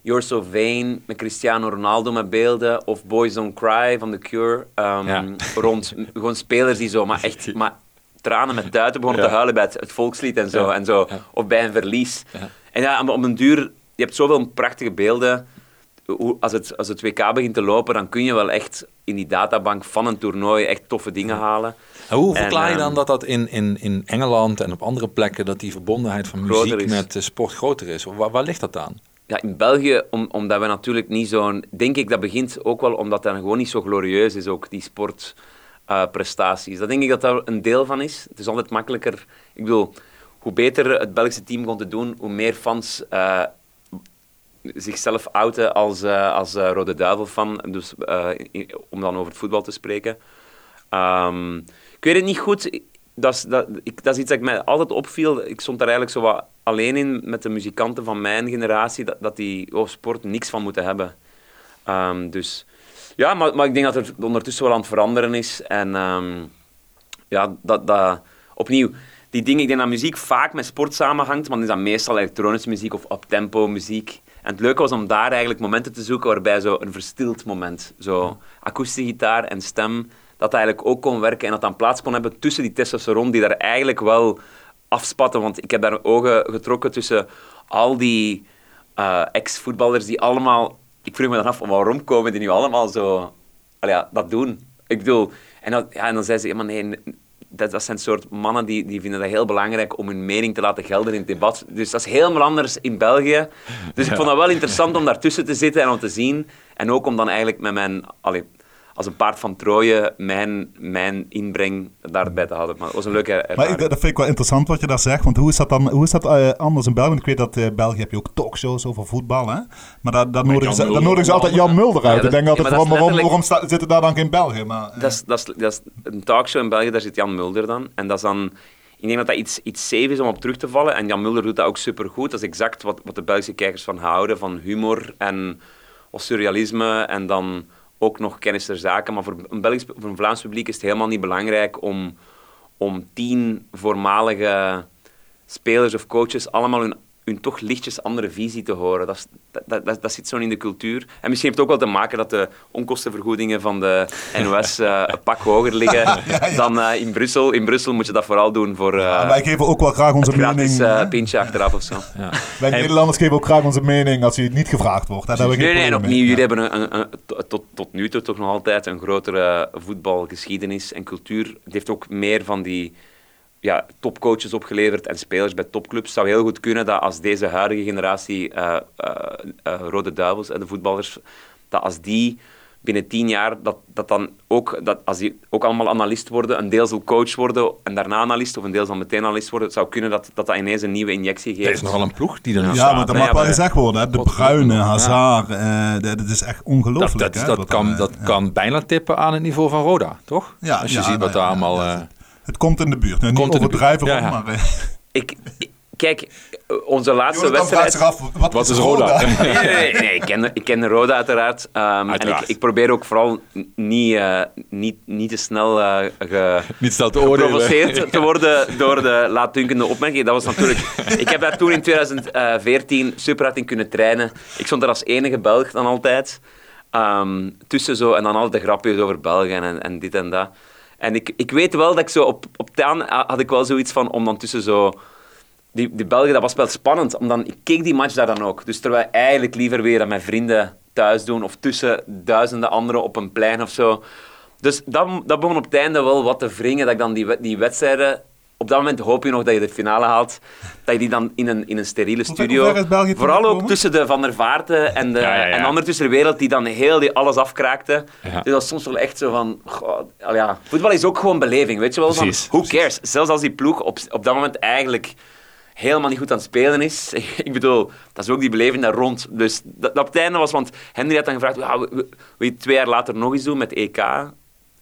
You're So Vain met Cristiano Ronaldo met beelden, of Boys Don't Cry van The Cure, ehm, Ja. rond gewoon spelers die zo, maar echt, maar tranen met duiten begonnen Ja. te huilen bij het, het volkslied en zo, Ja. en zo of bij een verlies. Ja. En ja, op een duur, je hebt zoveel prachtige beelden, als het, als het WK begint te lopen, dan kun je wel echt in die databank van een toernooi echt toffe dingen halen. En hoe verklaar je ehm, dan dat dat in, in, in Engeland en op andere plekken, dat die verbondenheid van muziek met eh, sport groter is? Waar, waar ligt dat aan? Ja, in België, om, omdat we natuurlijk niet zo'n... Denk ik, dat begint ook wel omdat dat gewoon niet zo glorieus is, ook die sportprestaties. dat denk ik dat daar een deel van is. Het is altijd makkelijker... Ik bedoel, hoe beter het Belgische team kon te doen, hoe meer fans eh, zichzelf outen als, eh, als eh, Rode Duivel-fan. Dus, eh, om dan over het voetbal te spreken. Ehm, ik weet het niet goed. Dat is, dat, ik, dat iets dat mij altijd opviel. Ik stond daar eigenlijk zo wat alleen in met de muzikanten van mijn generatie, dat, dat die oh, sport niks van moeten hebben. Ehm, dus ja, maar, maar ik denk dat er ondertussen wel aan het veranderen is. En ehm, ja, dat, dat, opnieuw, die dingen, ik denk dat muziek vaak met sport samenhangt, maar dan is dat meestal elektronische muziek of uptempo muziek. En het leuke was om daar eigenlijk momenten te zoeken waarbij zo een verstild moment, zo akoestische gitaar en stem, dat eigenlijk ook kon werken en dat dan plaats kon hebben tussen die testosteron die daar eigenlijk wel afspatten. Want ik heb daar ogen getrokken tussen al die eh, ex-voetballers die allemaal... Ik vroeg me dan af, waarom komen die nu allemaal zo ja, dat doen. Ik bedoel, en, dat, ja, en dan zei ze, ja, nee, dat, dat zijn soort mannen die, die vinden dat heel belangrijk om hun mening te laten gelden in het debat. Dus dat is helemaal anders in België. Dus ik vond dat wel interessant om daartussen te zitten en om te zien. En ook om dan eigenlijk met mijn... Allee, als een paard van Troje mijn, mijn inbreng daarbij te houden. Maar het was een leuke ervaring. Maar ik, dat vind ik wel interessant wat je daar zegt. Want hoe is dat dan hoe is dat, eh, anders in België? Want ik weet dat in uh, België heb je ook talkshows over voetbal. Hè? Maar daar, daar nodigen ze, daar nodigen ze altijd Jan Mulder uit. Ja, ik denk dat- altijd, ja, waarom, waarom, waarom sta- zitten daar dan geen Belgen? Maar, eh, Dat is, dat, is, dat is een talkshow in België, daar zit Jan Mulder dan. En dat is dan... Ik denk dat dat iets, iets safe is om op terug te vallen. En Jan Mulder doet dat ook supergoed. Dat is exact wat, wat de Belgische kijkers van houden. Van humor en of surrealisme. En dan ook nog kennis ter zaken. Maar voor een, een Vlaams publiek is het helemaal niet belangrijk om, om tien voormalige spelers of coaches allemaal hun, hun toch lichtjes andere visie te horen. Dat, is, dat, dat, dat zit zo in de cultuur. En misschien heeft het ook wel te maken dat de onkostenvergoedingen van de NOS eh, een pak hoger liggen dan eh, in Brussel. In Brussel moet je dat vooral doen voor eh maar wij geven ook wel graag onze gratis mening. eh, pintje achteraf of zo. Ja. Wij Nederlanders geven ook graag onze mening als je niet gevraagd wordt. Hè. Daar hebben we Nee, geen nee, en opnieuw, jullie hebben een, een, een- tot, tot nu toe toch nog altijd een grotere voetbalgeschiedenis en cultuur. Het heeft ook meer van die ja, topcoaches opgeleverd en spelers bij topclubs. Het zou heel goed kunnen dat als deze huidige generatie eh, eh, eh, Rode Duivels, en de voetballers, dat als die binnen tien jaar, dat, dat dan ook, dat als die ook allemaal analist worden, een deel zal coach worden en daarna analist, of een deel zal meteen analist worden, het zou kunnen dat dat, dat ineens een nieuwe injectie geeft. Er is nogal een ploeg die er nu Ja, staat. maar dat Nee, mag wel maar- gezegd worden. Hè. De Bruine, ja. Hazard, eh, dat, dat is echt ongelooflijk. dat, dat, hè, dat, kan, dan, dat kan bijna tippen aan het niveau van Roda, toch? Ja, Als je ja, ziet wat daar ja, allemaal... Het komt in de buurt. Nou, Komt niet overdrijven, Ja, ja. maar... eh, Ik, kijk, onze laatste Jonathan wedstrijd... zich af, wat, Wat is Roda? Nee, nee, nee, nee, ik, ken, ik ken de Roda uiteraard. Ehm, en ik, ik probeer ook vooral niet, eh, niet, niet te snel eh, ge, niet snel te geprovoceerd te worden door de laatdunkende opmerking. Dat was natuurlijk... Ik heb daar toen in 2014 super hard in kunnen trainen. Ik stond er als enige Belg dan altijd. Ehm, tussen zo, en dan altijd de grapjes over Belgen en, en dit en dat. En ik, ik weet wel dat ik zo op, op het aan had ik wel zoiets van om dan tussen zo die, die Belgen, dat was wel spannend. Omdat ik keek die match daar dan ook. Dus terwijl eigenlijk liever weer aan mijn vrienden thuis doen of tussen duizenden anderen op een plein of zo. Dus dat, dat begon op het einde wel wat te wringen, dat ik dan die, die wedstrijden... Op dat moment hoop je nog dat je de finale haalt. Dat je die dan in een, in een steriele studio... Vooral ook tussen de Van der Vaarten en de, Ja, ja, ja. en de andere tussen de wereld die dan heel die alles afkraakte. Ja. Dus dat was soms wel echt zo van... goh, al ja, voetbal is ook gewoon beleving, weet je wel? Van, Precies, who cares? Zelfs als die ploeg op, op dat moment eigenlijk helemaal niet goed aan het spelen is. ik bedoel, dat is ook die beleving daar rond. Dus dat, dat op het einde was, want Henry had dan gevraagd, ja, wil je twee jaar later nog eens doen met EK?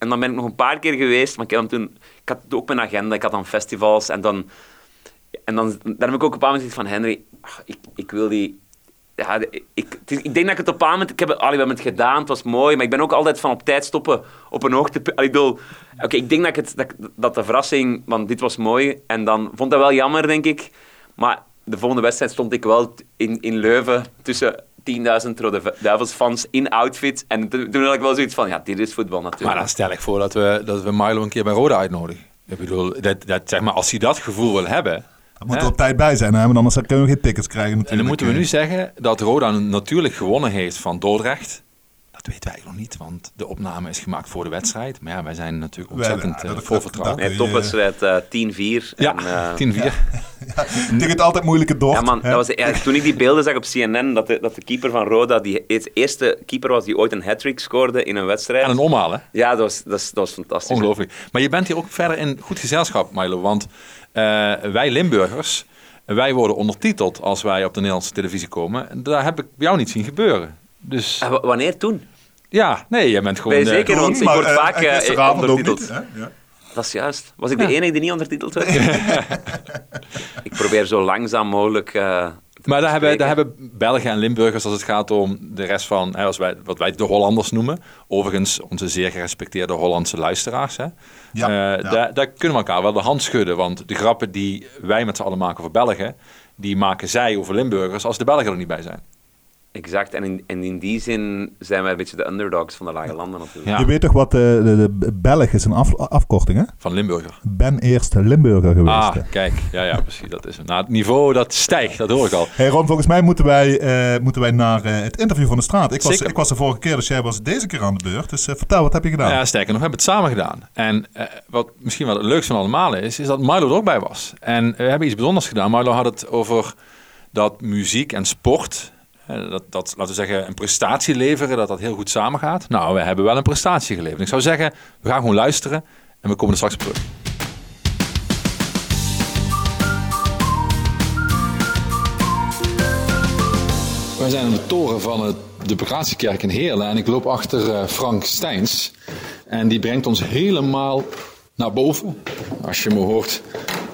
En dan ben ik nog een paar keer geweest, maar ik, hem toen, ik had ook mijn agenda, ik had dan festivals en dan... En dan, daar heb ik ook op een moment gezegd van Henry, ach, ik, ik wil die... Ja, ik, ik denk dat ik het op een moment... Ik heb allee, we het gedaan, het was mooi, maar ik ben ook altijd van op tijd stoppen op een hoogtepunt. Ik bedoel, oké, ik denk dat, ik het, dat, dat de verrassing, want dit was mooi, en dan vond dat wel jammer, denk ik. Maar de volgende wedstrijd stond ik wel in, in Leuven tussen 10.000 Rode Duivelsfans in outfit. En toen, had ik wel zoiets van, ja, dit is voetbal natuurlijk. Maar dan stel ik voor dat we, dat we Milo een keer bij Roda uitnodigen. Ik bedoel, dat, dat, zeg maar, als hij dat gevoel wil hebben... Daar moet er op tijd bij zijn, hè, want anders kunnen we geen tickets krijgen natuurlijk. en dan moeten we eh. nu zeggen dat Roda natuurlijk gewonnen heeft van Dordrecht. Dat weten wij nog niet, want de opname is gemaakt voor de wedstrijd. Maar ja, wij zijn natuurlijk Wij- ontzettend ja, eh, dat- vol dat- vertrouwen. Nee, topwedstrijd eh 10-4. Ja, En, eh, 10-4. Tegen het altijd moeilijke Dort. Ja, man, dat was, ja, toen ik die beelden zag op CNN, dat de, dat de keeper van Roda die het eerste keeper was die ooit een hat-trick scoorde in een wedstrijd. En een omhaal, hè? Ja, dat was, dat, was, dat was fantastisch. Ongelooflijk. Maar je bent hier ook verder in goed gezelschap, Milo. Want eh, wij Limburgers, wij worden ondertiteld als wij op de Nederlandse televisie komen. En Daar heb ik bij jou niet zien gebeuren. Dus wa- wanneer toen? Ja, nee, jij bent gewoon... Ben je eh, zeker? Want ik maar, word eh, vaak, eh, ondertiteld. Dat is juist. Was ik de enige die niet ondertiteld werd? ik probeer zo langzaam mogelijk... eh, Maar daar hebben, daar hebben Belgen en Limburgers, als het gaat om de rest van, hè, als wij, wat wij de Hollanders noemen, overigens onze zeer gerespecteerde Hollandse luisteraars, hè, Ja, eh, ja. Daar, daar kunnen we elkaar wel de hand schudden. Want de grappen die wij met z'n allen maken over Belgen, die maken zij over Limburgers als de Belgen er niet bij zijn. Exact. En in, en in die zin zijn wij een beetje de underdogs van de lage landen natuurlijk. Ja. Je weet toch wat eh, de, de Belg is een af, afkorting, hè? Van Limburger. Ben eerst Limburger geweest. Ah, hè. kijk. Ja, ja, precies. Dat is het. Nou, het niveau dat stijgt, dat hoor ik al. Hey Ron, volgens mij moeten wij, eh, moeten wij naar eh, het interview van de straat. Ik was, Zeker. ik was de vorige keer, dus jij was deze keer aan de beurt. Dus eh, vertel, wat heb je gedaan? Ja, sterker nog, we hebben het samen gedaan. En eh, wat misschien wel het leukste van allemaal is, is dat Milo er ook bij was. En we hebben iets bijzonders gedaan. Milo had het over dat muziek en sport, dat, dat, laten we zeggen, een prestatie leveren, dat dat heel goed samengaat. Nou, we hebben wel een prestatie geleverd. Ik zou zeggen, we gaan gewoon luisteren en we komen er straks op terug. Wij zijn aan de toren van de Pagatiekerk in Heerlen en ik loop achter eh, Frank Steins. En die brengt ons helemaal naar boven. Als je me hoort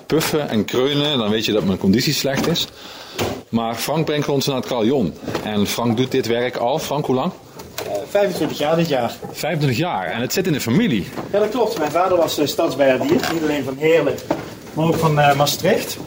puffen en kreunen, dan weet je dat mijn conditie slecht is. Maar Frank brengt ons naar het carillon. En Frank doet dit werk al. Frank, hoe lang? 25 jaar dit jaar. 25 jaar. En het zit in de familie. Ja, dat klopt. Mijn vader was uh, stadsbeheerdier. Niet alleen van Heerlen, maar ook van eh, Maastricht.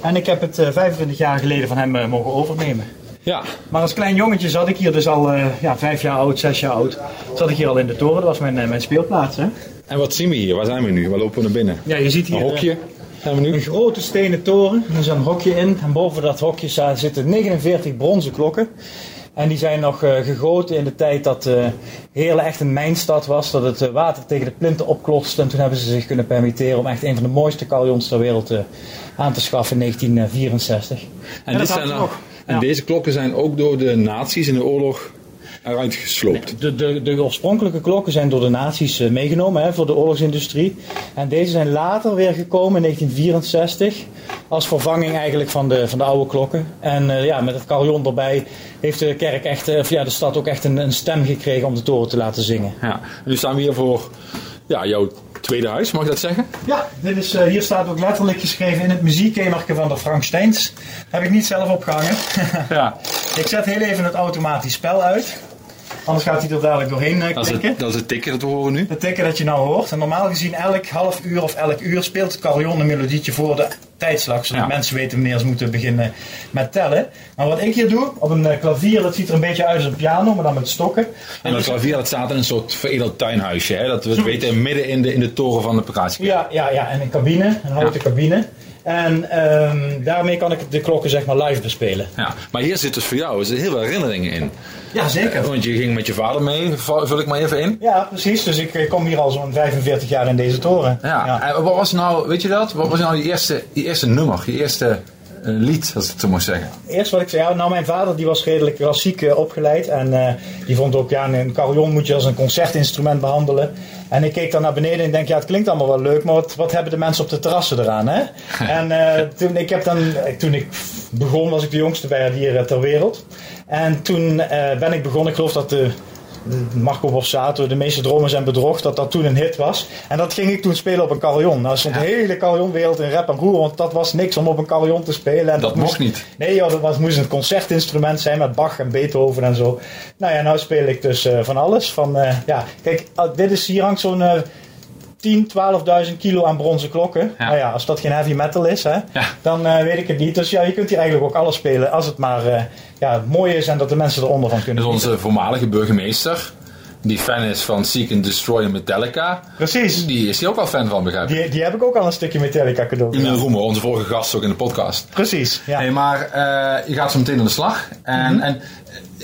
En ik heb het eh, 25 jaar geleden van hem eh, mogen overnemen. Ja, Maar als klein jongetje zat ik hier dus al eh, ja, vijf jaar oud, zes jaar oud. Zat ik hier al in de toren. Dat was mijn, eh, mijn speelplaats. Hè? en wat zien we hier? Waar zijn we nu? Waar lopen we naar binnen? Ja, je ziet hier Een eh, hokje zijn we een nu. grote stenen toren. Er is een hokje in. En boven dat hokje zitten 49 bronzen klokken. En die zijn nog eh, gegoten in de tijd dat eh Heerlen echt een mijnstad was. Dat het eh, water tegen de plinten opklotste. En toen hebben ze zich kunnen permitteren om echt een van de mooiste carillons ter wereld eh, aan te schaffen in 1964. En, dit zijn nog. en Ja. deze klokken zijn ook door de nazi's in de oorlog eruit gesloopt. De, de, de oorspronkelijke klokken zijn door de nazi's eh, meegenomen hè, voor de oorlogsindustrie. En deze zijn later weer gekomen in 1964 als vervanging eigenlijk van de, van de oude klokken. En eh, ja, met het carillon erbij heeft de kerk echt, eh, of ja, de stad ook echt een, een stem gekregen om de toren te laten zingen. Ja, nu staan we hier voor ja, jouw tweede huis, mag ik dat zeggen? Ja, dit is, eh, hier staat ook letterlijk geschreven in het muziekkamertje van de Frank Steins. Heb ik niet zelf opgehangen. Ja. ik zet heel even het automatisch spel uit. Anders gaat hij er dadelijk doorheen eh, Dat is, klikken. het, dat is het tikken dat we horen nu. Het tikken dat je nou hoort. En normaal gezien elk half uur of elk uur speelt het carillon een melodietje voor de tijdslag. Zodat Ja. mensen weten wanneer ze moeten beginnen met tellen. Maar wat ik hier doe, op een eh, klavier, dat ziet er een beetje uit als een piano, maar dan met stokken. En dat klavier dat staat in een soort veredeld tuinhuisje. Hè? Dat we het weten midden in de, in de toren van de Pagatiekerk. Ja, ja, ja, en een cabine, een houten cabine. En ehm, daarmee kan ik de klokken zeg maar live bespelen. Ja, maar hier zit dus voor jou er zitten heel veel herinneringen in. Ja, zeker. Want je ging met je vader mee, vul ik maar even in. Ja, precies. Dus ik eh, kom hier al zo'n 45 jaar in deze toren. Ja. En wat was nou, weet je dat? Wat was nou je eerste, je eerste nummer, je eerste eh, lied, als ik het zo mag zeggen? Eerst wat ik zei, ja, nou mijn vader die was redelijk klassiek eh, opgeleid en eh, die vond ook, ja een carillon moet je als een concertinstrument behandelen. En ik keek dan naar beneden en denk, ja het klinkt allemaal wel leuk, maar wat, wat hebben de mensen op de terrassen eraan hè? en eh, toen, ik heb dan, toen ik begon was ik de jongste bijaardier eh, ter wereld. En toen ben ik begonnen, ik geloof dat de... Marco Borsato, de meeste dromen zijn bedrog, dat dat toen een hit was. En dat ging ik toen spelen op een carillon. Nou stond de hele carillonwereld in rap en roer, want dat was niks om op een carillon te spelen. En Dat mocht niet. Nee joh, dat was, moest een concertinstrument zijn met Bach en Beethoven en zo. Nou ja, nou speel ik dus eh, van alles. Van, eh, ja, kijk, ah, dit is, hier hangt zo'n eh 10, 12.000 kilo aan bronzen klokken. Ja. Nou ja, als dat geen heavy metal is, hè, Ja. dan eh, weet ik het niet. Dus ja, je kunt hier eigenlijk ook alles spelen als het maar eh, ja, mooi is en dat de mensen eronder van kunnen Dus onze voormalige burgemeester, die fan is van Seek and Destroy en Metallica, Precies. die is hier ook al fan van, begrijp ik. Die, die heb ik ook al een stukje Metallica cadeau. Emil Roemer, onze vorige gast ook in de podcast. Precies, ja. Hey, maar eh, je gaat zo meteen aan de slag. En, en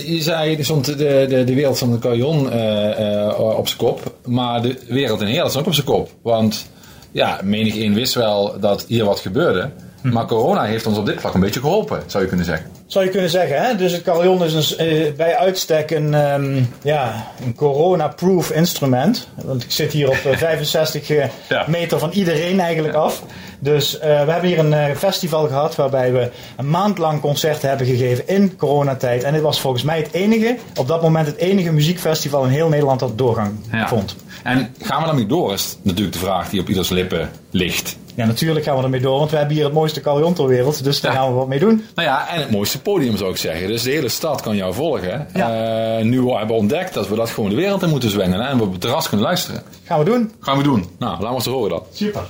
je zei, er stond de, de, de wereld van de carillon eh, eh, op zijn kop. Maar de wereld in Heerlen stond ook op zijn kop. Want ja, menig een wist wel dat hier wat gebeurde. Maar corona heeft ons op dit vlak een beetje geholpen, zou je kunnen zeggen. Zou je kunnen zeggen, hè? Dus het carillon is een, eh, bij uitstek een, ehm, ja, een corona-proof instrument. Want ik zit hier op eh, 65 eh, Ja. meter van iedereen eigenlijk af. Dus eh, we hebben hier een eh, festival gehad waarbij we een maand lang concerten hebben gegeven in coronatijd. En dit was volgens mij het enige, op dat moment het enige muziekfestival in heel Nederland dat doorgang vond. En gaan we daarmee door, is natuurlijk de vraag die op ieders lippen ligt. Ja, natuurlijk gaan we ermee door, want we hebben hier het mooiste carillon ter wereld. Dus daar Ja. gaan we wat mee doen. Nou ja, en het mooiste podium zou ik zeggen. Dus de hele stad kan jou volgen. Ja. Eh, nu we hebben ontdekt dat we dat gewoon de wereld in moeten zwengen. Hè, en we op het terras kunnen luisteren. Gaan we doen. Gaan we doen. Nou, laten we eens horen dat. Super.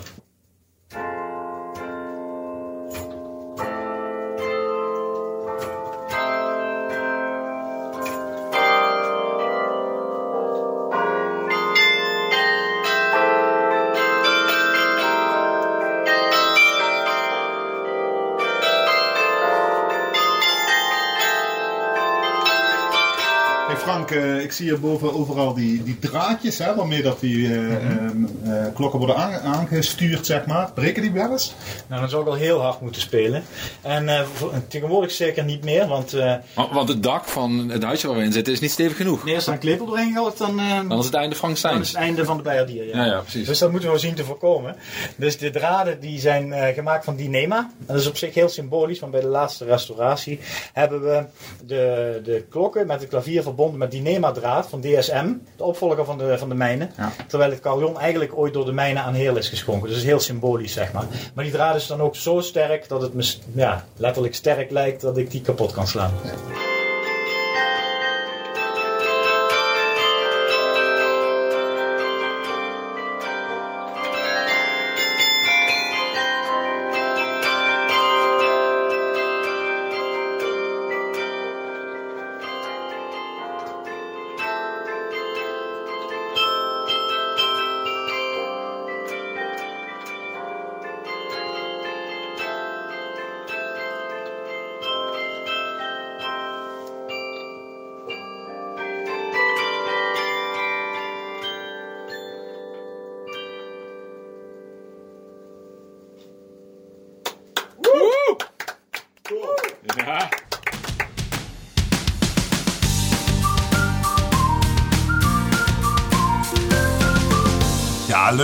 Ik zie hierboven overal die, die draadjes hè, waarmee dat die eh, ehm, eh, klokken worden aange- aangestuurd, zeg maar. Breken die wel eens? Nou, dan zou ik al heel hard moeten spelen. En eh, voor- tegenwoordig zeker niet meer, want eh Want, want het dak van het huisje waar we in zitten is niet stevig genoeg. is er een klepel doorheen gegooid, dan, eh, Dan is het einde Frank dan Stein. is het einde van de bijerdier. Ja, ja, precies. Dus dat moeten we zien te voorkomen. Dus de draden die zijn eh, gemaakt van Dynema. Dat is op zich heel symbolisch, want bij de laatste restauratie hebben we de, de klokken met het klavier verbonden met Dynema draad van DSM, de opvolger van de, van de mijnen. Ja. Terwijl het carillon eigenlijk ooit door de mijnen aan Heel is geschonken. Dus dat is heel symbolisch, zeg maar. Maar die draad is dan ook zo sterk dat het me ja, letterlijk sterk lijkt dat ik die kapot kan slaan. Ja.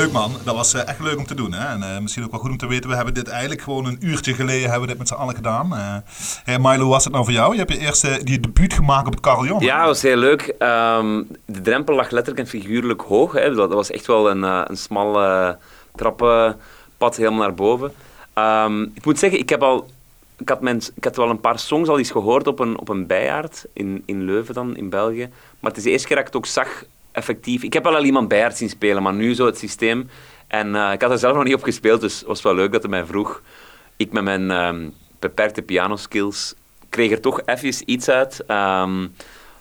Leuk man. Dat was eh, echt leuk om te doen. Hè? En eh, misschien ook wel goed om te weten, we hebben dit eigenlijk gewoon een uurtje geleden hebben we dit met z'n allen gedaan. Eh hey Milo, was het nou voor jou? Je hebt je eerste die debuut gemaakt op het carillon. Ja, dat was heel leuk. Ehm, de drempel lag letterlijk en figuurlijk hoog. Hè. Dat, was echt wel een, een smal trappenpad helemaal naar boven. Ehm, ik moet zeggen, ik, heb al, ik, had mijn, ik had wel een paar songs al eens gehoord op een, op een bijaard in, in Leuven dan, in België. Maar het is de eerste keer dat ik het ook zag, effectief. Ik heb wel al iemand bijaard zien spelen, maar nu zo het systeem. En eh, ik had er zelf nog niet op gespeeld, dus het was wel leuk dat hij mij vroeg. Ik met mijn ehm, beperkte pianoskills kreeg er toch even iets uit. Ehm,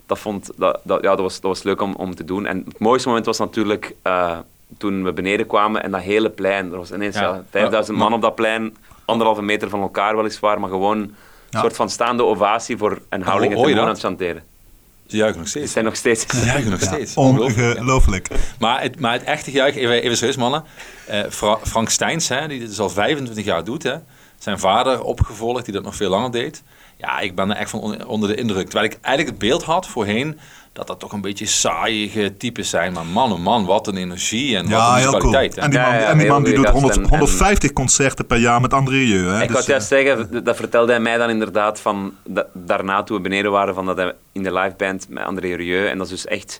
dat, vond, dat, dat, ja, dat, was, dat was leuk om, om te doen. En het mooiste moment was natuurlijk eh, toen we beneden kwamen en dat hele plein. Er was ineens Ja. ja, 5000 man op dat plein, anderhalve meter van elkaar weliswaar, maar gewoon een Ja. soort van staande ovatie voor een houding en hoor je aan het chanteren. Ze juichen nog Ze steeds. zijn nog steeds... Ze juichen nog steeds. Ongelooflijk. Ongelooflijk. Maar het, maar het echte juich, even, even serieus mannen. Eh, Fra- Frank Steins, hè, die dit dus al 25 jaar doet. Hè. Zijn vader opgevolgd, die dat nog veel langer deed. Ja, ik ben er echt van on- onder de indruk. Terwijl ik eigenlijk het beeld had voorheen dat dat toch een beetje saaiige types zijn. Maar man, oh man, wat een energie en Ja, wat een cool. kwaliteit. En die man, ja, en die, man die doet gast 100, en- en- 150 concerten per jaar met André Rieu. Hè? Ik Dus, wou juist eh, zeggen, dat vertelde hij mij dan inderdaad van, da- daarna toen we beneden waren, van dat hij in de liveband met André Rieu, en dat is dus echt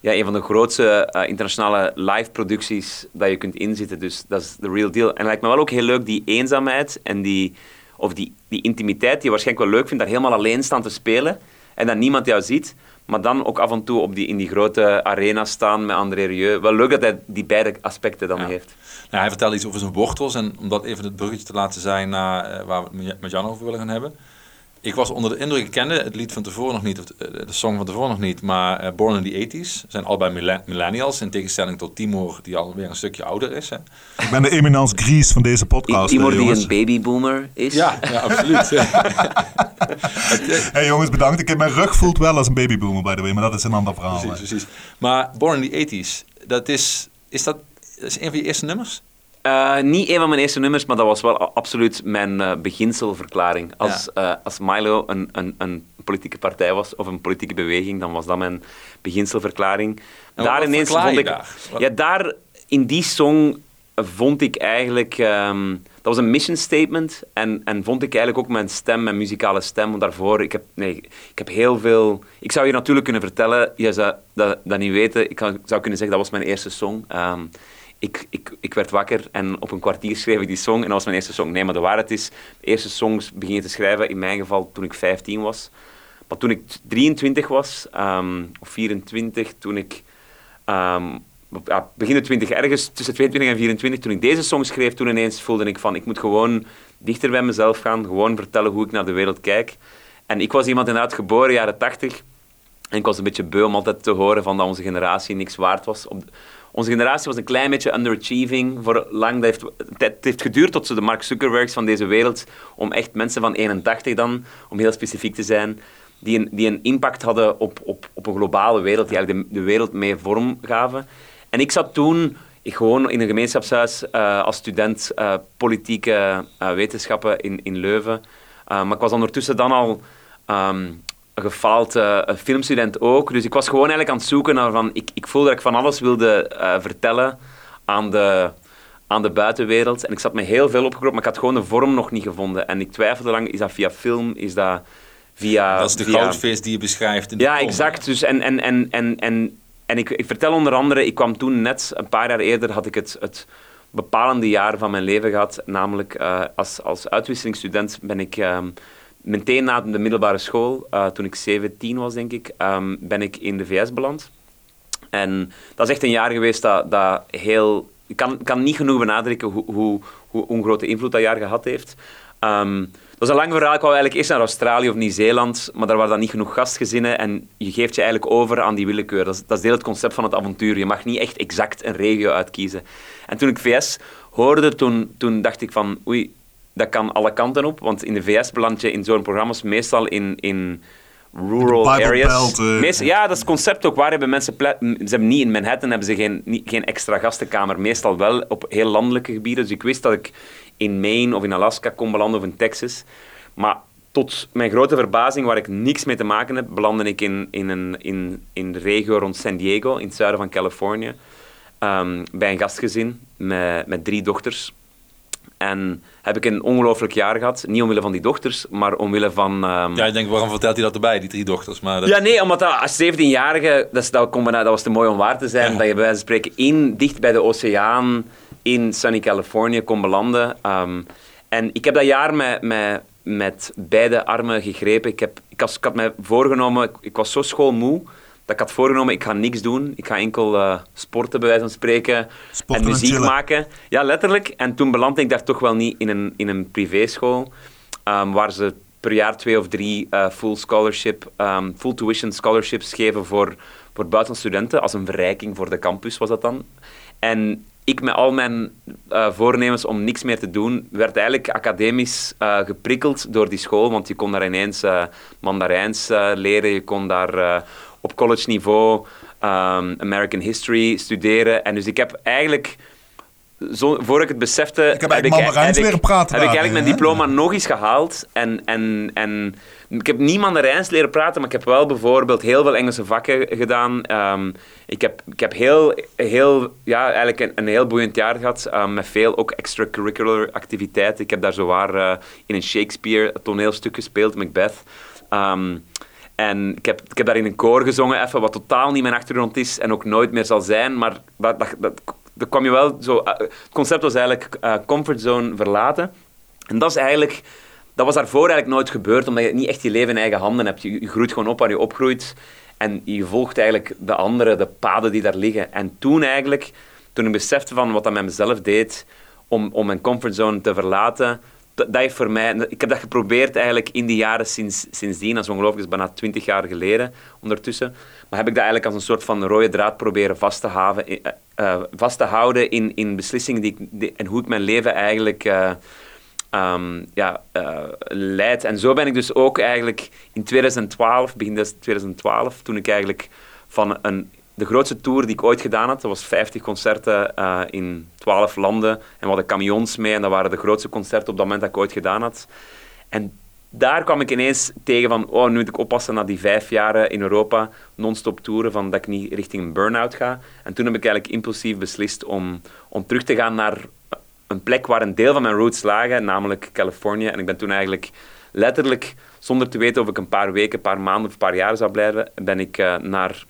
ja, een van de grootste eh, internationale live producties dat je kunt inzitten, dus dat is de real deal. En het lijkt me wel ook heel leuk, die eenzaamheid en die, of die, die intimiteit, die je waarschijnlijk wel leuk vindt, daar helemaal alleen staan te spelen, en dat niemand jou ziet, maar dan ook af en toe op die, in die grote arena staan met André Rieu. Wel leuk dat hij die beide aspecten dan Ja. heeft. Nou, hij vertelde iets over zijn wortels. En om dat even het bruggetje te laten zijn naar eh, waar we het met Jan over willen gaan hebben. Ik was onder de indruk, ik kende het lied van tevoren nog niet, of de, song van tevoren nog niet, maar eh, Born in the 80s zijn allebei mille- millennials, in tegenstelling tot Timur, die alweer een stukje ouder is. Hè. Ik ben de eminence Gries van deze podcast. Timor eh, die een babyboomer is. Ja, ja absoluut. Hey jongens, bedankt. Ik heb mijn rug voelt wel als een babyboomer, by the way, maar dat is een ander verhaal. precies, precies. Maar Born in the 80s, dat is, is dat, dat is een van je eerste nummers? Eh, niet een van mijn eerste nummers, maar dat was wel absoluut mijn eh, beginselverklaring. Als, eh, als Milo een, een, een politieke partij was, of een politieke beweging, dan was dat mijn beginselverklaring. En daar wat ineens vond ik... daar? Ja, daar, in die song vond ik eigenlijk... ehm, dat was een mission statement en, en vond ik eigenlijk ook mijn stem, mijn muzikale stem. Want daarvoor, ik heb, nee, ik heb heel veel... Ik zou je natuurlijk kunnen vertellen, je zou dat, dat niet weten. Ik kan- zou kunnen zeggen, dat was mijn eerste song. Ehm, ik, ik, ik werd wakker en op een kwartier schreef ik die song en dat was mijn eerste song. Nee, maar de waarheid is, de eerste songs begin je te schrijven, in mijn geval toen ik 15 was. Maar toen ik 23 was, ehm, of 24, toen ik... ehm, begin de 20, ergens tussen 22 en 24, toen ik deze song schreef, toen ineens voelde ik van, ik moet gewoon dichter bij mezelf gaan, gewoon vertellen hoe ik naar de wereld kijk. En ik was iemand inderdaad geboren, jaren 80, en ik was een beetje beu om altijd te horen van dat onze generatie niks waard was. Op, onze generatie was een klein beetje underachieving voor lang. Heeft, het heeft geduurd tot ze de Mark Zuckerbergs van deze wereld, om echt mensen van 81 dan, om heel specifiek te zijn, die een, die een impact hadden op, op, op een globale wereld, die eigenlijk de, wereld mee vorm gaven. En ik zat toen ik gewoon in een gemeenschapshuis uh, als student uh, politieke uh, wetenschappen in, in Leuven. maar ik was ondertussen dan al um, een gefaald filmstudent ook. Dus ik was gewoon eigenlijk aan het zoeken naar van... Ik, ik voelde dat ik van alles wilde vertellen aan de, aan de buitenwereld. En ik zat me heel veel opgegroeid, maar ik had gewoon de vorm nog niet gevonden. En ik twijfelde lang, is dat via film, is dat via... Dat is de via... goudvis die je beschrijft in de Ja, exact. Dus en, en, en, en, en, en ik, ik vertel onder andere, ik kwam toen net, een paar jaar eerder, had ik het, het bepalende jaar van mijn leven gehad. Namelijk uh, als, als uitwisselingsstudent ben ik um, meteen na de middelbare school, uh, toen ik 17 was denk ik, um, ben ik in de VS beland. En dat is echt een jaar geweest dat, dat heel... Ik kan, kan niet genoeg benadrukken hoe, hoe, hoe, hoe grote invloed dat jaar gehad heeft. Um, dat is een lang verhaal. Ik wou eigenlijk eerst naar Australië of Nieuw-Zeeland, maar daar waren dan niet genoeg gastgezinnen en je geeft je eigenlijk over aan die willekeur. Dat is, dat is deel het concept van het avontuur. Je mag niet echt exact een regio uitkiezen. En toen ik VS hoorde, toen, toen dacht ik van oei, dat kan alle kanten op, want in de VS beland je in zo'n programma's meestal in... in rural areas. Belt, uh, Meestal, ja, dat is het concept ook. Waar hebben mensen Ze hebben niet in Manhattan hebben ze geen, niet, geen extra gastenkamer. Meestal wel op heel landelijke gebieden. Dus ik wist dat ik in Maine of in Alaska kon belanden of in Texas. Maar tot mijn grote verbazing, waar ik niks mee te maken heb, belandde ik in, in, een, in, in de regio rond San Diego, in het zuiden van Californië. Um, bij een gastgezin met, met drie dochters. En heb ik een ongelooflijk jaar gehad. Niet omwille van die dochters, maar omwille van... Um... Ja, ik denk, waarom vertelt hij dat erbij, die drie dochters? Maar dat... Ja, nee, omdat dat, als 17-jarige, dat, dat, dat was te mooi om waar te zijn, ja. dat je bij wijze van spreken in, dicht bij de oceaan, in sunny Californië kon belanden. Um, en ik heb dat jaar met, met, met beide armen gegrepen. Ik, heb, ik, had, ik had mij voorgenomen, ik, ik was zo schoolmoe, dat ik had voorgenomen, ik ga niks doen. Ik ga enkel uh, sporten, bij wijze van spreken, Sporten en muziek en maken. Ja, letterlijk. En toen belandde ik daar toch wel niet in een, in een privéschool, um, waar ze per jaar twee of drie uh, full scholarship, um, full tuition scholarships geven voor, voor buitenstudenten, als een verrijking voor de campus was dat dan. En ik met al mijn uh, voornemens om niks meer te doen, werd eigenlijk academisch uh, geprikkeld door die school, want je kon daar ineens uh, Mandarijns leren, je kon daar op college niveau um, American History studeren. En dus ik heb eigenlijk, zo, voor ik het besefte, ik heb, heb, ik, heb, ik, praten heb ik eigenlijk mijn diploma nog eens gehaald. En, en, en ik heb niet Mandarijns leren praten, maar ik heb wel bijvoorbeeld heel veel Engelse vakken gedaan. Um, ik heb, ik heb heel, heel, ja, eigenlijk een, een heel boeiend jaar gehad, um, met veel ook extracurricular activiteiten. Ik heb daar zowaar uh, in een Shakespeare toneelstuk gespeeld, Macbeth. Um, en ik heb, ik heb daar in een koor gezongen, even, wat totaal niet mijn achtergrond is en ook nooit meer zal zijn. Maar dat, dat, dat, kwam je wel zo... Uh, het concept was eigenlijk uh, comfortzone verlaten. En dat is eigenlijk... Dat was daarvoor eigenlijk nooit gebeurd, omdat je niet echt je leven in eigen handen hebt. Je, je groeit gewoon op waar je opgroeit. En je volgt eigenlijk de anderen, de paden die daar liggen. En toen eigenlijk, toen ik besefte van wat dat met mezelf deed, om, om mijn comfortzone te verlaten, dat, dat heeft voor mij... Ik heb dat geprobeerd eigenlijk in die jaren sinds, sindsdien. Dat is ongelooflijk, is bijna twintig jaar geleden ondertussen. Maar heb ik dat eigenlijk als een soort van rode draad proberen vast te, haven, uh, uh, vast te houden in, in beslissingen die, en hoe ik mijn leven eigenlijk... Uh, ja, uh, leid. En zo ben ik dus ook eigenlijk in 2012, begin 2012, toen ik eigenlijk van een, de grootste tour die ik ooit gedaan had, dat was 50 concerten uh, in 12 landen. En we hadden camions mee en dat waren de grootste concerten op dat moment dat ik ooit gedaan had. En daar kwam ik ineens tegen van, oh, nu moet ik oppassen na die vijf jaren in Europa non-stop toeren, van dat ik niet richting een burn-out ga. En toen heb ik eigenlijk impulsief beslist om, om terug te gaan naar een plek waar een deel van mijn roots lagen, namelijk Californië. En ik ben toen eigenlijk letterlijk, zonder te weten of ik een paar weken, een paar maanden of een paar jaar zou blijven, ben ik uh, naar,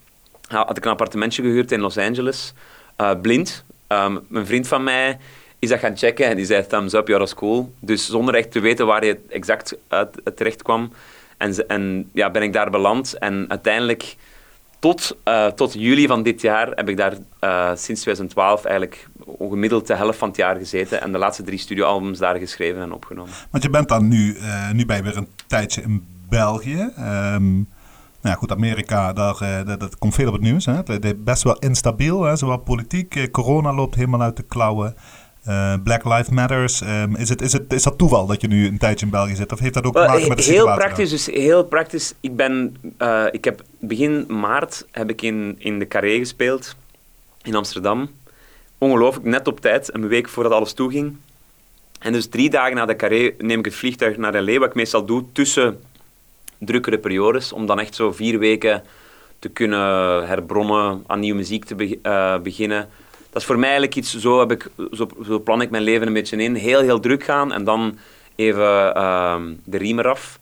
had ik een appartementje gehuurd in Los Angeles, uh, blind. Um, een vriend van mij is dat gaan checken en die zei thumbs up, is cool. Dus zonder echt te weten waar je exact uit, uit terecht kwam. En, en ja, ben ik daar beland en uiteindelijk tot, uh, tot juli van dit jaar heb ik daar sinds 2012 eigenlijk gemiddeld de helft van het jaar gezeten en de laatste drie studioalbums daar geschreven en opgenomen. Want je bent dan nu, nu je weer een tijdje in België. Um, nou ja, goed, Amerika, daar, dat, dat, komt veel op het nieuws. Hè? Het is best wel instabiel, hè? zowel politiek. corona loopt helemaal uit de klauwen. eh, Black Lives Matters. Ehm, is, het, is, het, is dat toeval dat je nu een tijdje in België zit? Of heeft dat ook te maken met de heel situatie? praktisch, dus heel praktisch. Ik ben, eh, ik heb begin maart heb ik in, in de Carré gespeeld in Amsterdam. Ongelooflijk, net op tijd, een week voordat alles toeging. En dus drie dagen na de Carré neem ik het vliegtuig naar L.A., wat ik meestal doe tussen drukkere periodes, om dan echt zo vier weken te kunnen herbronnen, aan nieuwe muziek te eh, beginnen. Dat is voor mij eigenlijk iets, zo, heb ik, zo, zo plan ik mijn leven een beetje in. Heel, heel druk gaan en dan even ehm, de riem eraf.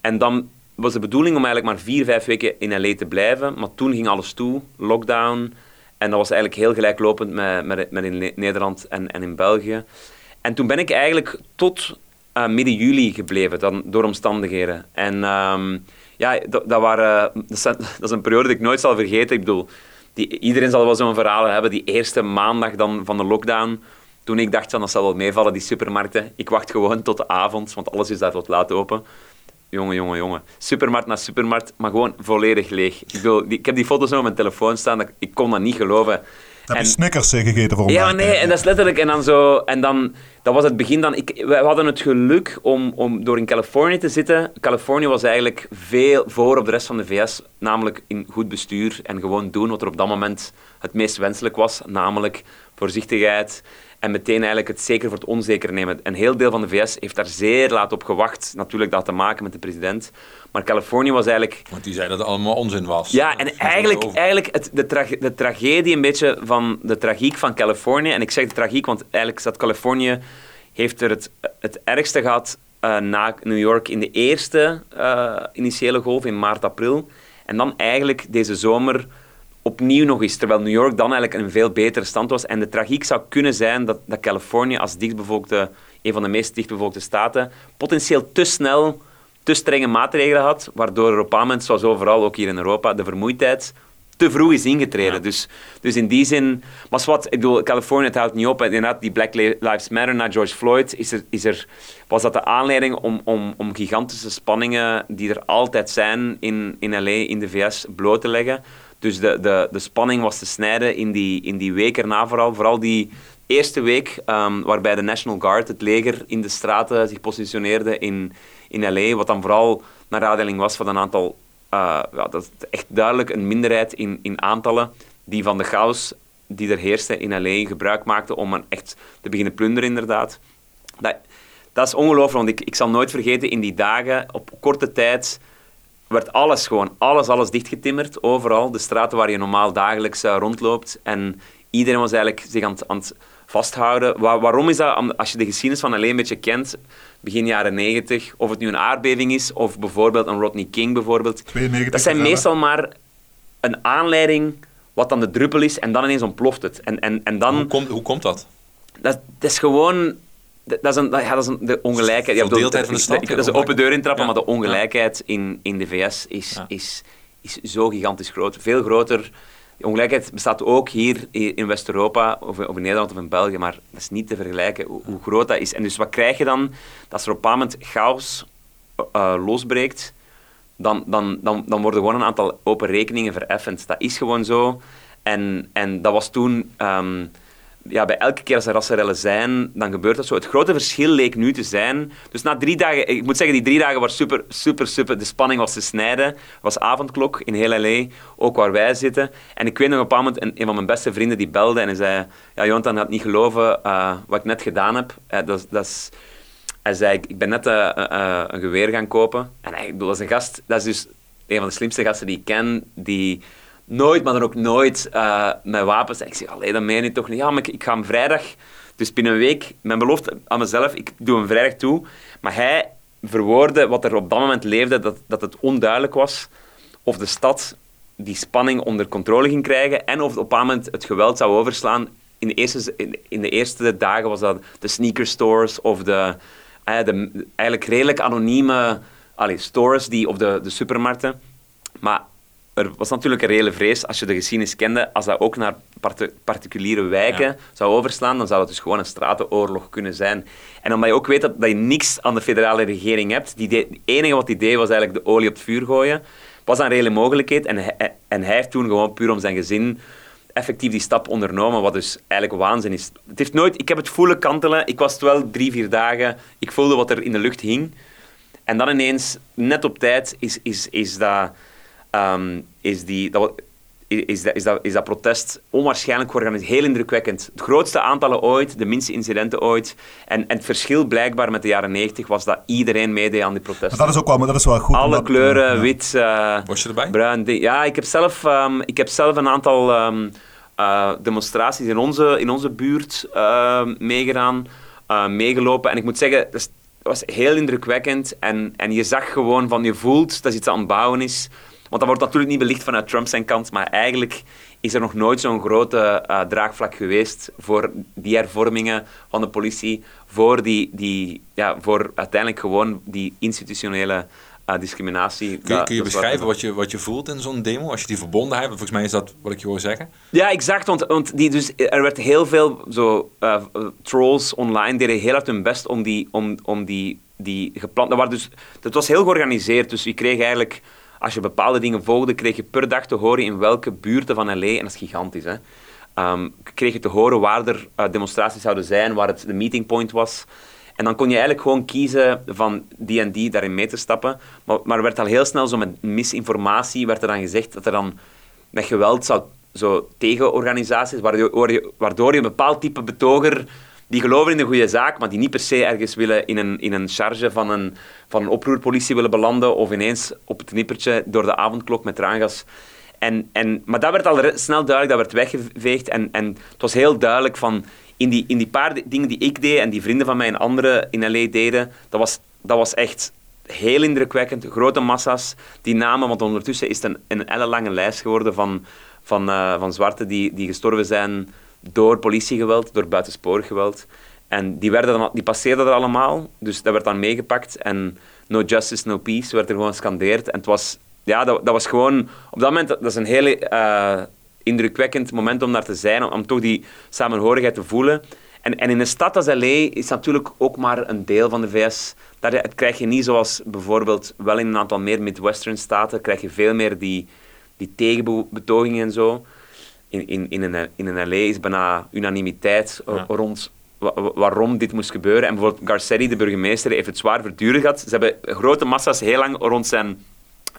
En dan was de bedoeling om eigenlijk maar vier, vijf weken in L.A. te blijven. Maar toen ging alles toe, lockdown. En dat was eigenlijk heel gelijklopend met, met, met in Ne- Nederland en, en in België. En toen ben ik eigenlijk tot eh, midden juli gebleven, dan, door omstandigheden. En ehm, ja, dat, dat, waren, dat, is, een periode die ik nooit zal vergeten. Ik bedoel, die, iedereen zal wel zo'n verhaal hebben. Die eerste maandag dan van de lockdown, toen ik dacht, van, dat zal wel meevallen, die supermarkten. Ik wacht gewoon tot de avond, want alles is daar tot laat open. Jongen, jongen, jongen. Supermarkt na supermarkt, maar gewoon volledig leeg. Ik, bedoel, ik heb die foto's nog op mijn telefoon staan, dat, ik kon dat niet geloven. Heb En- je Snickers gegeten voor ja, nee, en dat is letterlijk. En dan zo. En dan. Dat was het begin dan. Ik, we we hadden het geluk om, om door in Californië te zitten. Californië was eigenlijk veel voor op de rest van de VS. Namelijk in goed bestuur en gewoon doen wat er op dat moment het meest wenselijk was. Namelijk voorzichtigheid. En meteen eigenlijk het zeker voor het onzeker nemen. Een heel deel van de VS heeft daar zeer laat op gewacht. Natuurlijk dat te maken met de president. Maar Californië was eigenlijk Want die zei dat het allemaal onzin was. ja, en eigenlijk, eigenlijk het, de, de tragedie een beetje van de tragiek van Californië. En ik zeg de tragiek, want eigenlijk staat Californië heeft er het, het ergste gehad eh, na New York in de eerste eh, initiële golf in maart, april. En dan eigenlijk deze zomer opnieuw nog eens, terwijl New York dan eigenlijk een veel betere stand was. En de tragiek zou kunnen zijn dat, dat Californië als dichtbevolkte, een van de meest dichtbevolkte staten, potentieel te snel te strenge maatregelen had, waardoor er op een moment, zoals overal, ook hier in Europa, de vermoeidheid te vroeg is ingetreden. Dus, dus in die zin... Maar wat, ik bedoel, Californië, het houdt niet op. En Inderdaad, die Black Lives Matter na George Floyd, is er, is er, was dat de aanleiding om, om, om gigantische spanningen die er altijd zijn in, in L.A., in de VS, bloot te leggen. Dus de, de, de spanning was te snijden in die, in die week erna vooral. Vooral die eerste week, ehm, waarbij de National Guard, het leger, in de straten zich positioneerde in, in L.A., wat dan vooral naar aanleiding was van een aantal... eh, ja, dat is echt duidelijk een minderheid in, in aantallen die van de chaos die er heerste in L.A. gebruik maakte om echt te beginnen plunderen, inderdaad. Dat, dat is ongelooflijk, want ik, ik zal nooit vergeten, in die dagen, op korte tijd, werd alles gewoon, alles, alles dichtgetimmerd, overal. De straten waar je normaal dagelijks eh, rondloopt. En iedereen was eigenlijk zich aan aan het vasthouden. Wa- waarom is dat? Als je de geschiedenis van L.A. een beetje kent, begin jaren 90, of het nu een aardbeving is, of bijvoorbeeld een Rodney King bijvoorbeeld. 92 Dat zijn meestal maar een aanleiding wat dan de druppel is, en dan ineens ontploft het. En, en, en dan... Hoe, komt, hoe komt dat? Dat, dat is gewoon... Dat is, een, ja, dat is een, de ongelijkheid. Ja, bedoel, van de stad, Dat is een open deur intrappen, Ja. maar de ongelijkheid in, in de VS is, Ja. is, is zo gigantisch groot. Veel groter. Ongelijkheid bestaat ook hier in West-Europa, of, in Nederland of in België, maar dat is niet te vergelijken hoe, groot dat is. En dus wat krijg je dan? Dat als er op een moment chaos eh, losbreekt, dan, dan, dan, dan worden gewoon een aantal open rekeningen vereffend. Dat is gewoon zo. En, en dat was toen... ehm, ja, bij elke keer als er rassenrellen zijn, dan gebeurt dat zo. Het grote verschil leek nu te zijn... Dus na drie dagen... Ik moet zeggen, die drie dagen waren super, super, super... De spanning was te snijden. Was avondklok in heel L.A., ook waar wij zitten. En ik weet nog op een moment, een, een van mijn beste vrienden die belde en hij zei... Ja, Jonathan had niet geloven eh, wat ik net gedaan heb. Eh, dat, dat is... Hij zei, ik- ben net eh, een geweer gaan kopen. En hij, dat is een gast... Dat is dus een van de slimste gasten die ik ken, die nooit, maar dan ook nooit eh, met wapens... En ik zeg, allee, dat meen je toch niet? Ja, maar ik, ga hem vrijdag... Dus binnen een week, mijn belofte aan mezelf, ik doe hem vrijdag toe. Maar hij verwoordde wat er op dat moment leefde, dat, dat het onduidelijk was of de stad die spanning onder controle ging krijgen en of op bepaald moment het geweld zou overslaan. In de eerste, in, de eerste dagen was dat de sneaker stores of de, de eigenlijk redelijk anonieme allee, stores die, of de, de supermarkten. Maar er was natuurlijk een reële vrees, als je de geschiedenis kende, als dat ook naar parti- particuliere wijken Ja. zou overslaan, dan zou het dus gewoon een stratenoorlog kunnen zijn. En omdat je ook weet dat, dat je niks aan de federale regering hebt, die het enige wat die deed was eigenlijk de olie op het vuur gooien, was een reële mogelijkheid. En hij, en hij heeft toen gewoon puur om zijn gezin effectief die stap ondernomen, wat dus eigenlijk waanzin is. Het heeft nooit, ik heb het voelen kantelen. Ik was het wel drie, vier dagen. Ik voelde wat er in de lucht hing. En dan ineens, net op tijd, is, is, is, dat, ehm, is, die, dat, is, dat, is, dat, is dat protest onwaarschijnlijk georganiseerd. Heel indrukwekkend. Het grootste aantallen ooit, de minste incidenten ooit. En, en het verschil blijkbaar met de jaren 90 was dat iedereen meedeed aan die protesten. Maar dat is ook wel, maar dat is wel goed. Alle omdat- kleuren, ja. wit, eh, Was je erbij? bruin. Ja, ik heb zelf, ehm, ik heb zelf een aantal ehm, eh, demonstraties in onze, in onze buurt ehm, meegedaan, eh, meegelopen. En ik moet zeggen, dat was heel indrukwekkend. En, en je zag gewoon van, je voelt dat iets aan het bouwen is. Want dat wordt natuurlijk niet belicht vanuit Trump zijn kant, maar eigenlijk is er nog nooit zo'n grote eh, draagvlak geweest voor die hervormingen van de politie, voor, die, die, ja, voor uiteindelijk gewoon die institutionele eh, discriminatie. Kun je, kun beschrijven wat je, wat je voelt in zo'n demo? Als je die verbondenheid, volgens mij is dat wat ik je hoor zeggen. Ja, exact. Want, want die, dus, er werd heel veel zo, eh, trolls online deden heel hard hun best om die, om, om die, die gepland... Dat, waren dus, dat was heel georganiseerd. Dus je kreeg eigenlijk, als je bepaalde dingen volgde, kreeg je per dag te horen in welke buurten van L.A., en dat is gigantisch, hè, ehm, kreeg je te horen waar er eh, demonstraties zouden zijn, waar het de meeting point was. En dan kon je eigenlijk gewoon kiezen van die en die daarin mee te stappen. Maar, maar er werd al heel snel zo met misinformatie, werd er dan gezegd dat er dan met geweld zou zo tegenorganisaties, waardoor je, waardoor je een bepaald type betoger die geloven in de goede zaak, maar die niet per se ergens willen in een, in een charge van een, van een oproerpolitie willen belanden of ineens op het nippertje door de avondklok met traangas. En, en, maar dat werd al snel duidelijk, dat werd weggeveegd en, en het was heel duidelijk van in die, in die paar di- dingen die ik deed en die vrienden van mij en anderen in L.A. deden, dat was, dat was echt heel indrukwekkend. Grote massa's, die namen, want ondertussen is het een, een ellenlange lijst geworden van, van, eh, van zwarten die, die gestorven zijn door politiegeweld, door buitensporig geweld. En die, werden dan, die passeerden er allemaal, dus dat werd dan meegepakt. En no justice, no peace werd er gewoon gescandeerd. En het was, ja, dat, dat was gewoon, op dat moment, dat is een heel eh, indrukwekkend moment om daar te zijn, om, toch die samenhorigheid te voelen. En, en in een stad als L.A. is natuurlijk ook maar een deel van de VS. Daar het krijg je niet zoals bijvoorbeeld wel in een aantal meer Midwestern staten, krijg je veel meer die, die tegenbetogingen en zo. In, in, in, een, in een LA is bijna unanimiteit Ja. rond wa- wa- waarom dit moest gebeuren. En bijvoorbeeld Garcetti, de burgemeester, heeft het zwaar verduren gehad. Ze hebben grote massa's heel lang rond zijn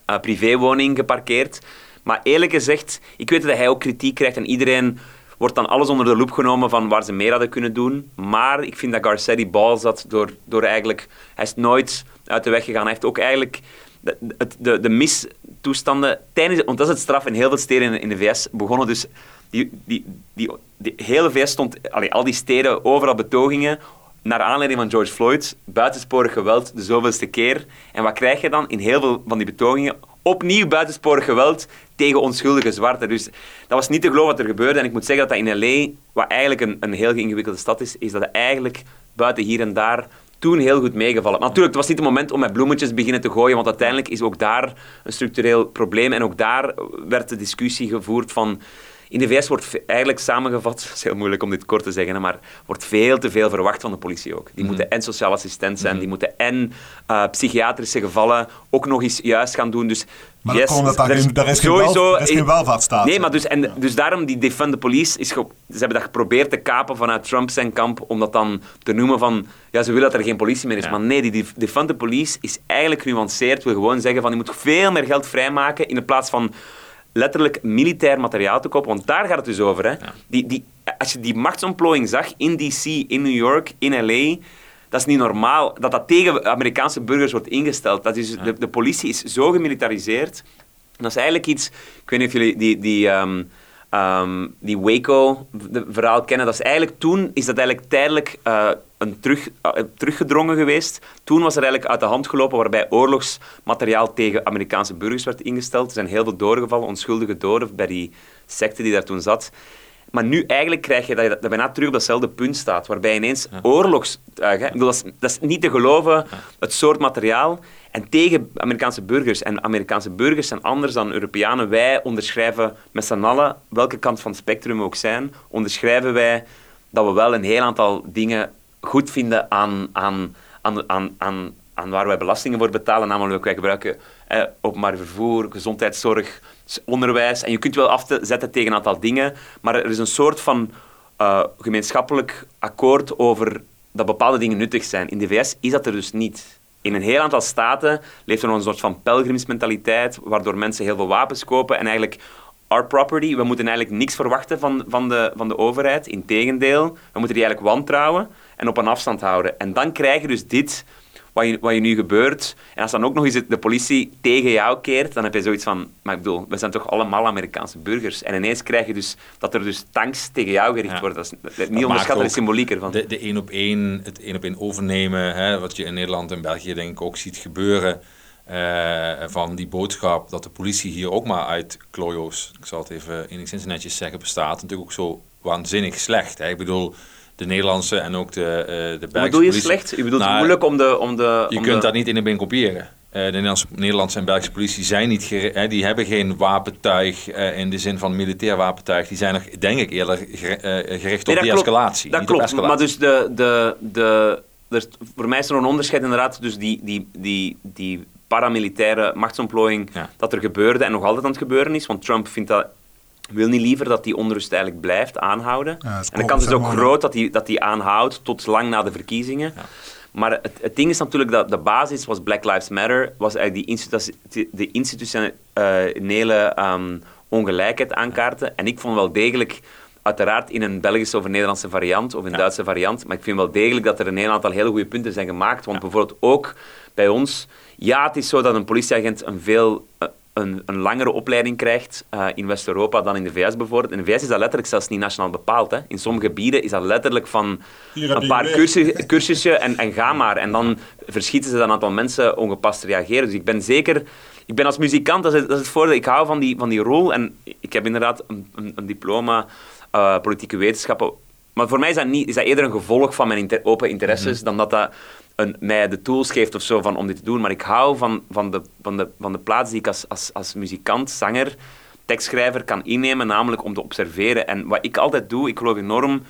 eh, privéwoning geparkeerd. Maar eerlijk gezegd, ik weet dat hij ook kritiek krijgt en iedereen wordt dan alles onder de loep genomen van waar ze meer hadden kunnen doen. Maar ik vind dat Garcetti bal zat door, door eigenlijk... Hij is nooit uit de weg gegaan. Hij heeft ook eigenlijk de, de, de, de mistoestanden tijdens... Want dat is het straf in heel veel steden in, de VS begonnen. Dus die, die, die, hele VS stond... Al die steden, overal betogingen naar aanleiding van George Floyd, buitensporig geweld, de zoveelste keer. En wat krijg je dan in heel veel van die betogingen? Opnieuw buitensporig geweld tegen onschuldige zwarten. Dus dat was niet te geloven wat er gebeurde. En ik moet zeggen dat dat in L.A., wat eigenlijk een, een heel ingewikkelde stad is, is dat eigenlijk buiten hier en daar toen heel goed meegevallen. Maar natuurlijk, het was niet het moment om met bloemetjes beginnen te gooien, want uiteindelijk is ook daar een structureel probleem. En ook daar werd de discussie gevoerd van... In de VS wordt eigenlijk samengevat, het is heel moeilijk om dit kort te zeggen, maar wordt veel te veel verwacht van de politie ook. Die moeten en sociaal assistent zijn, die moeten en eh, psychiatrische gevallen ook nog eens juist gaan doen. Dus Maar dat yes, komt omdat daar er is geen is geen welvaartsstaat. Nee, maar dus, en, dus daarom die defund the police, is ge- ze hebben dat geprobeerd te kapen vanuit Trump zijn kamp, om dat dan te noemen van, ja, ze willen dat er geen politie meer is. Ja. Maar nee, die def- defund the police is eigenlijk genuanceerd, wil gewoon zeggen van, je moet veel meer geld vrijmaken in plaats van letterlijk militair materiaal te kopen, want daar gaat het dus over. Hè. Die, die, als je die machtsontplooiing zag in D.C., in New York, in L.A., dat is niet normaal dat dat tegen Amerikaanse burgers wordt ingesteld. Dat is, de, de politie is zo gemilitariseerd. Dat is eigenlijk iets... Ik weet niet of jullie die, die, ehm, ehm, die Waco-verhaal kennen. Dat is eigenlijk, toen is dat eigenlijk tijdelijk eh, een terug, eh, teruggedrongen geweest. Toen was er eigenlijk uit de hand gelopen waarbij oorlogsmateriaal tegen Amerikaanse burgers werd ingesteld. Er zijn heel veel doden gevallen, onschuldige doden bij die secte die daar toen zat. Maar nu eigenlijk krijg je dat je dat bijna terug op datzelfde punt staat, waarbij ineens oorlogstuigen, ik bedoel, dat, is, dat is niet te geloven, het soort materiaal, en tegen Amerikaanse burgers. En Amerikaanse burgers zijn anders dan Europeanen. Wij onderschrijven met z'n allen, welke kant van het spectrum we ook zijn, onderschrijven wij dat we wel een heel aantal dingen goed vinden aan, aan, aan, aan, aan, aan waar wij belastingen voor betalen. Namelijk, wij gebruiken eh, openbaar vervoer, gezondheidszorg, onderwijs. En je kunt wel afzetten tegen een aantal dingen, maar er is een soort van eh, gemeenschappelijk akkoord over dat bepaalde dingen nuttig zijn. In de VS is dat er dus niet. In een heel aantal staten leeft er nog een soort van pelgrimsmentaliteit, waardoor mensen heel veel wapens kopen en eigenlijk our property, we moeten eigenlijk niks verwachten van, van, de, van de overheid. Integendeel, we moeten die eigenlijk wantrouwen en op een afstand houden. En dan krijg je dus dit, wat je, wat je nu gebeurt. En als dan ook nog eens de politie tegen jou keert, dan heb je zoiets van, maar ik bedoel, we zijn toch allemaal Amerikaanse burgers. En ineens krijg je dus dat er dus tanks tegen jou gericht Ja. worden. Dat is dat- niet onderschatten de symboliek ervan. De, de één op één, het één op één overnemen, hè, wat je in Nederland en België denk ik ook ziet gebeuren. eh, van die boodschap dat de politie hier ook maar uit klojo's, ik zal het even enigszins netjes zeggen, bestaat. Natuurlijk ook zo waanzinnig slecht. Hè. Ik bedoel, de Nederlandse en ook de, eh de Belgische Hoe bedoel je politie- slecht? Je bedoelt Nou, moeilijk om de... Om de Je om kunt de... dat niet in de één kopiëren. Eh, de Nederlandse, Nederlandse en Belgische politie zijn niet hè, die hebben geen wapentuig eh, in de zin van militair wapentuig. Die zijn nog, denk ik, eerder eh, gericht op de-escalatie. Dat klopt. escalatie. Maar dus de, de, de, er, voor mij is er een onderscheid inderdaad. Dus die, die, die, die paramilitaire machtsontplooiing Ja. dat er gebeurde en nog altijd aan het gebeuren is. Want Trump vindt dat, wil niet liever dat die onrust eigenlijk blijft aanhouden. Ja, en de kans is ook groot dat die, dat die aanhoudt tot lang na de verkiezingen. Ja. Maar het, het ding is natuurlijk dat de basis was Black Lives Matter, was eigenlijk die institu- de institutionele ehm, ongelijkheid aankaarten. En ik vond wel degelijk, uiteraard in een Belgische of een Nederlandse variant, of een Ja. Duitse variant, maar ik vind wel degelijk dat er een heel aantal hele goede punten zijn gemaakt. Want bijvoorbeeld ook bij ons, ja, het is zo dat een politieagent een veel... een, een langere opleiding krijgt eh, in West-Europa dan in de VS bijvoorbeeld. In de VS is dat letterlijk zelfs niet nationaal bepaald. Hè. In sommige gebieden is dat letterlijk van een paar cursus, cursusje en, en ga maar. En dan verschieten ze dat een aantal mensen ongepast reageren. Dus ik ben zeker... Ik ben als muzikant, dat is, het, dat is het voordeel. Ik hou van die, van die rol. En ik heb inderdaad een, een, een diploma eh, politieke wetenschappen. Maar voor mij is dat, niet, is dat eerder een gevolg van mijn inter- open interesses dan dat dat mij de tools geeft of zo van, om dit te doen. Maar ik hou van, van, de, van, de, van de plaats die ik als, als, als muzikant, zanger, tekstschrijver kan innemen, namelijk om te observeren. En wat ik altijd doe, ik geloof enorm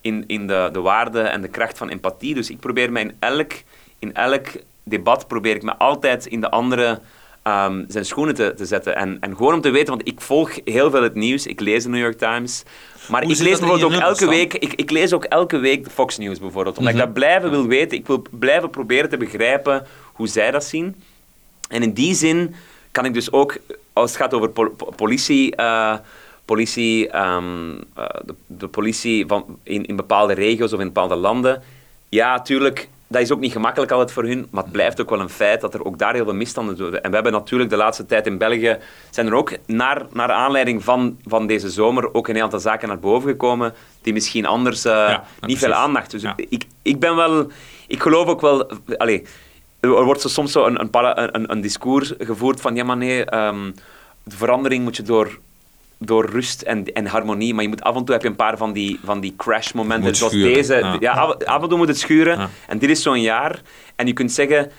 in, in de, de waarde en de kracht van empathie. Dus ik probeer mij in elk, in elk debat, probeer ik me altijd in de andere ehm, zijn schoenen te, te zetten. En, en gewoon om te weten, want ik volg heel veel het nieuws, ik lees de New York Times. Maar Hoe ik lees bijvoorbeeld ook elke week, ik, ik lees ook elke week de Fox News bijvoorbeeld. Omdat ik dat blijven wil weten. Ik wil blijven proberen te begrijpen hoe zij dat zien. En in die zin kan ik dus ook, als het gaat over pol- po- politie, eh, politie ehm, eh, de, de politie van, in, in bepaalde regio's of in bepaalde landen, ja, tuurlijk, dat is ook niet gemakkelijk altijd voor hun, maar het blijft ook wel een feit dat er ook daar heel veel misstanden worden. En we hebben natuurlijk de laatste tijd in België, zijn er ook naar, naar aanleiding van, van deze zomer ook een aantal zaken naar boven gekomen die misschien anders eh, ja, niet precies. veel aandacht. Dus Ja. ik, ik ben wel, ik geloof ook wel, allee, er wordt zo soms zo een, een, para- een, een discours gevoerd van ja, maar nee, ehm, de verandering moet je door, door rust en, en harmonie, maar je moet af en toe heb je een paar van die, van die crash momenten, Moet zoals schuren, deze. ja. Ja, af, af en toe moet het schuren. Ja. En dit is zo'n jaar. En je kunt zeggen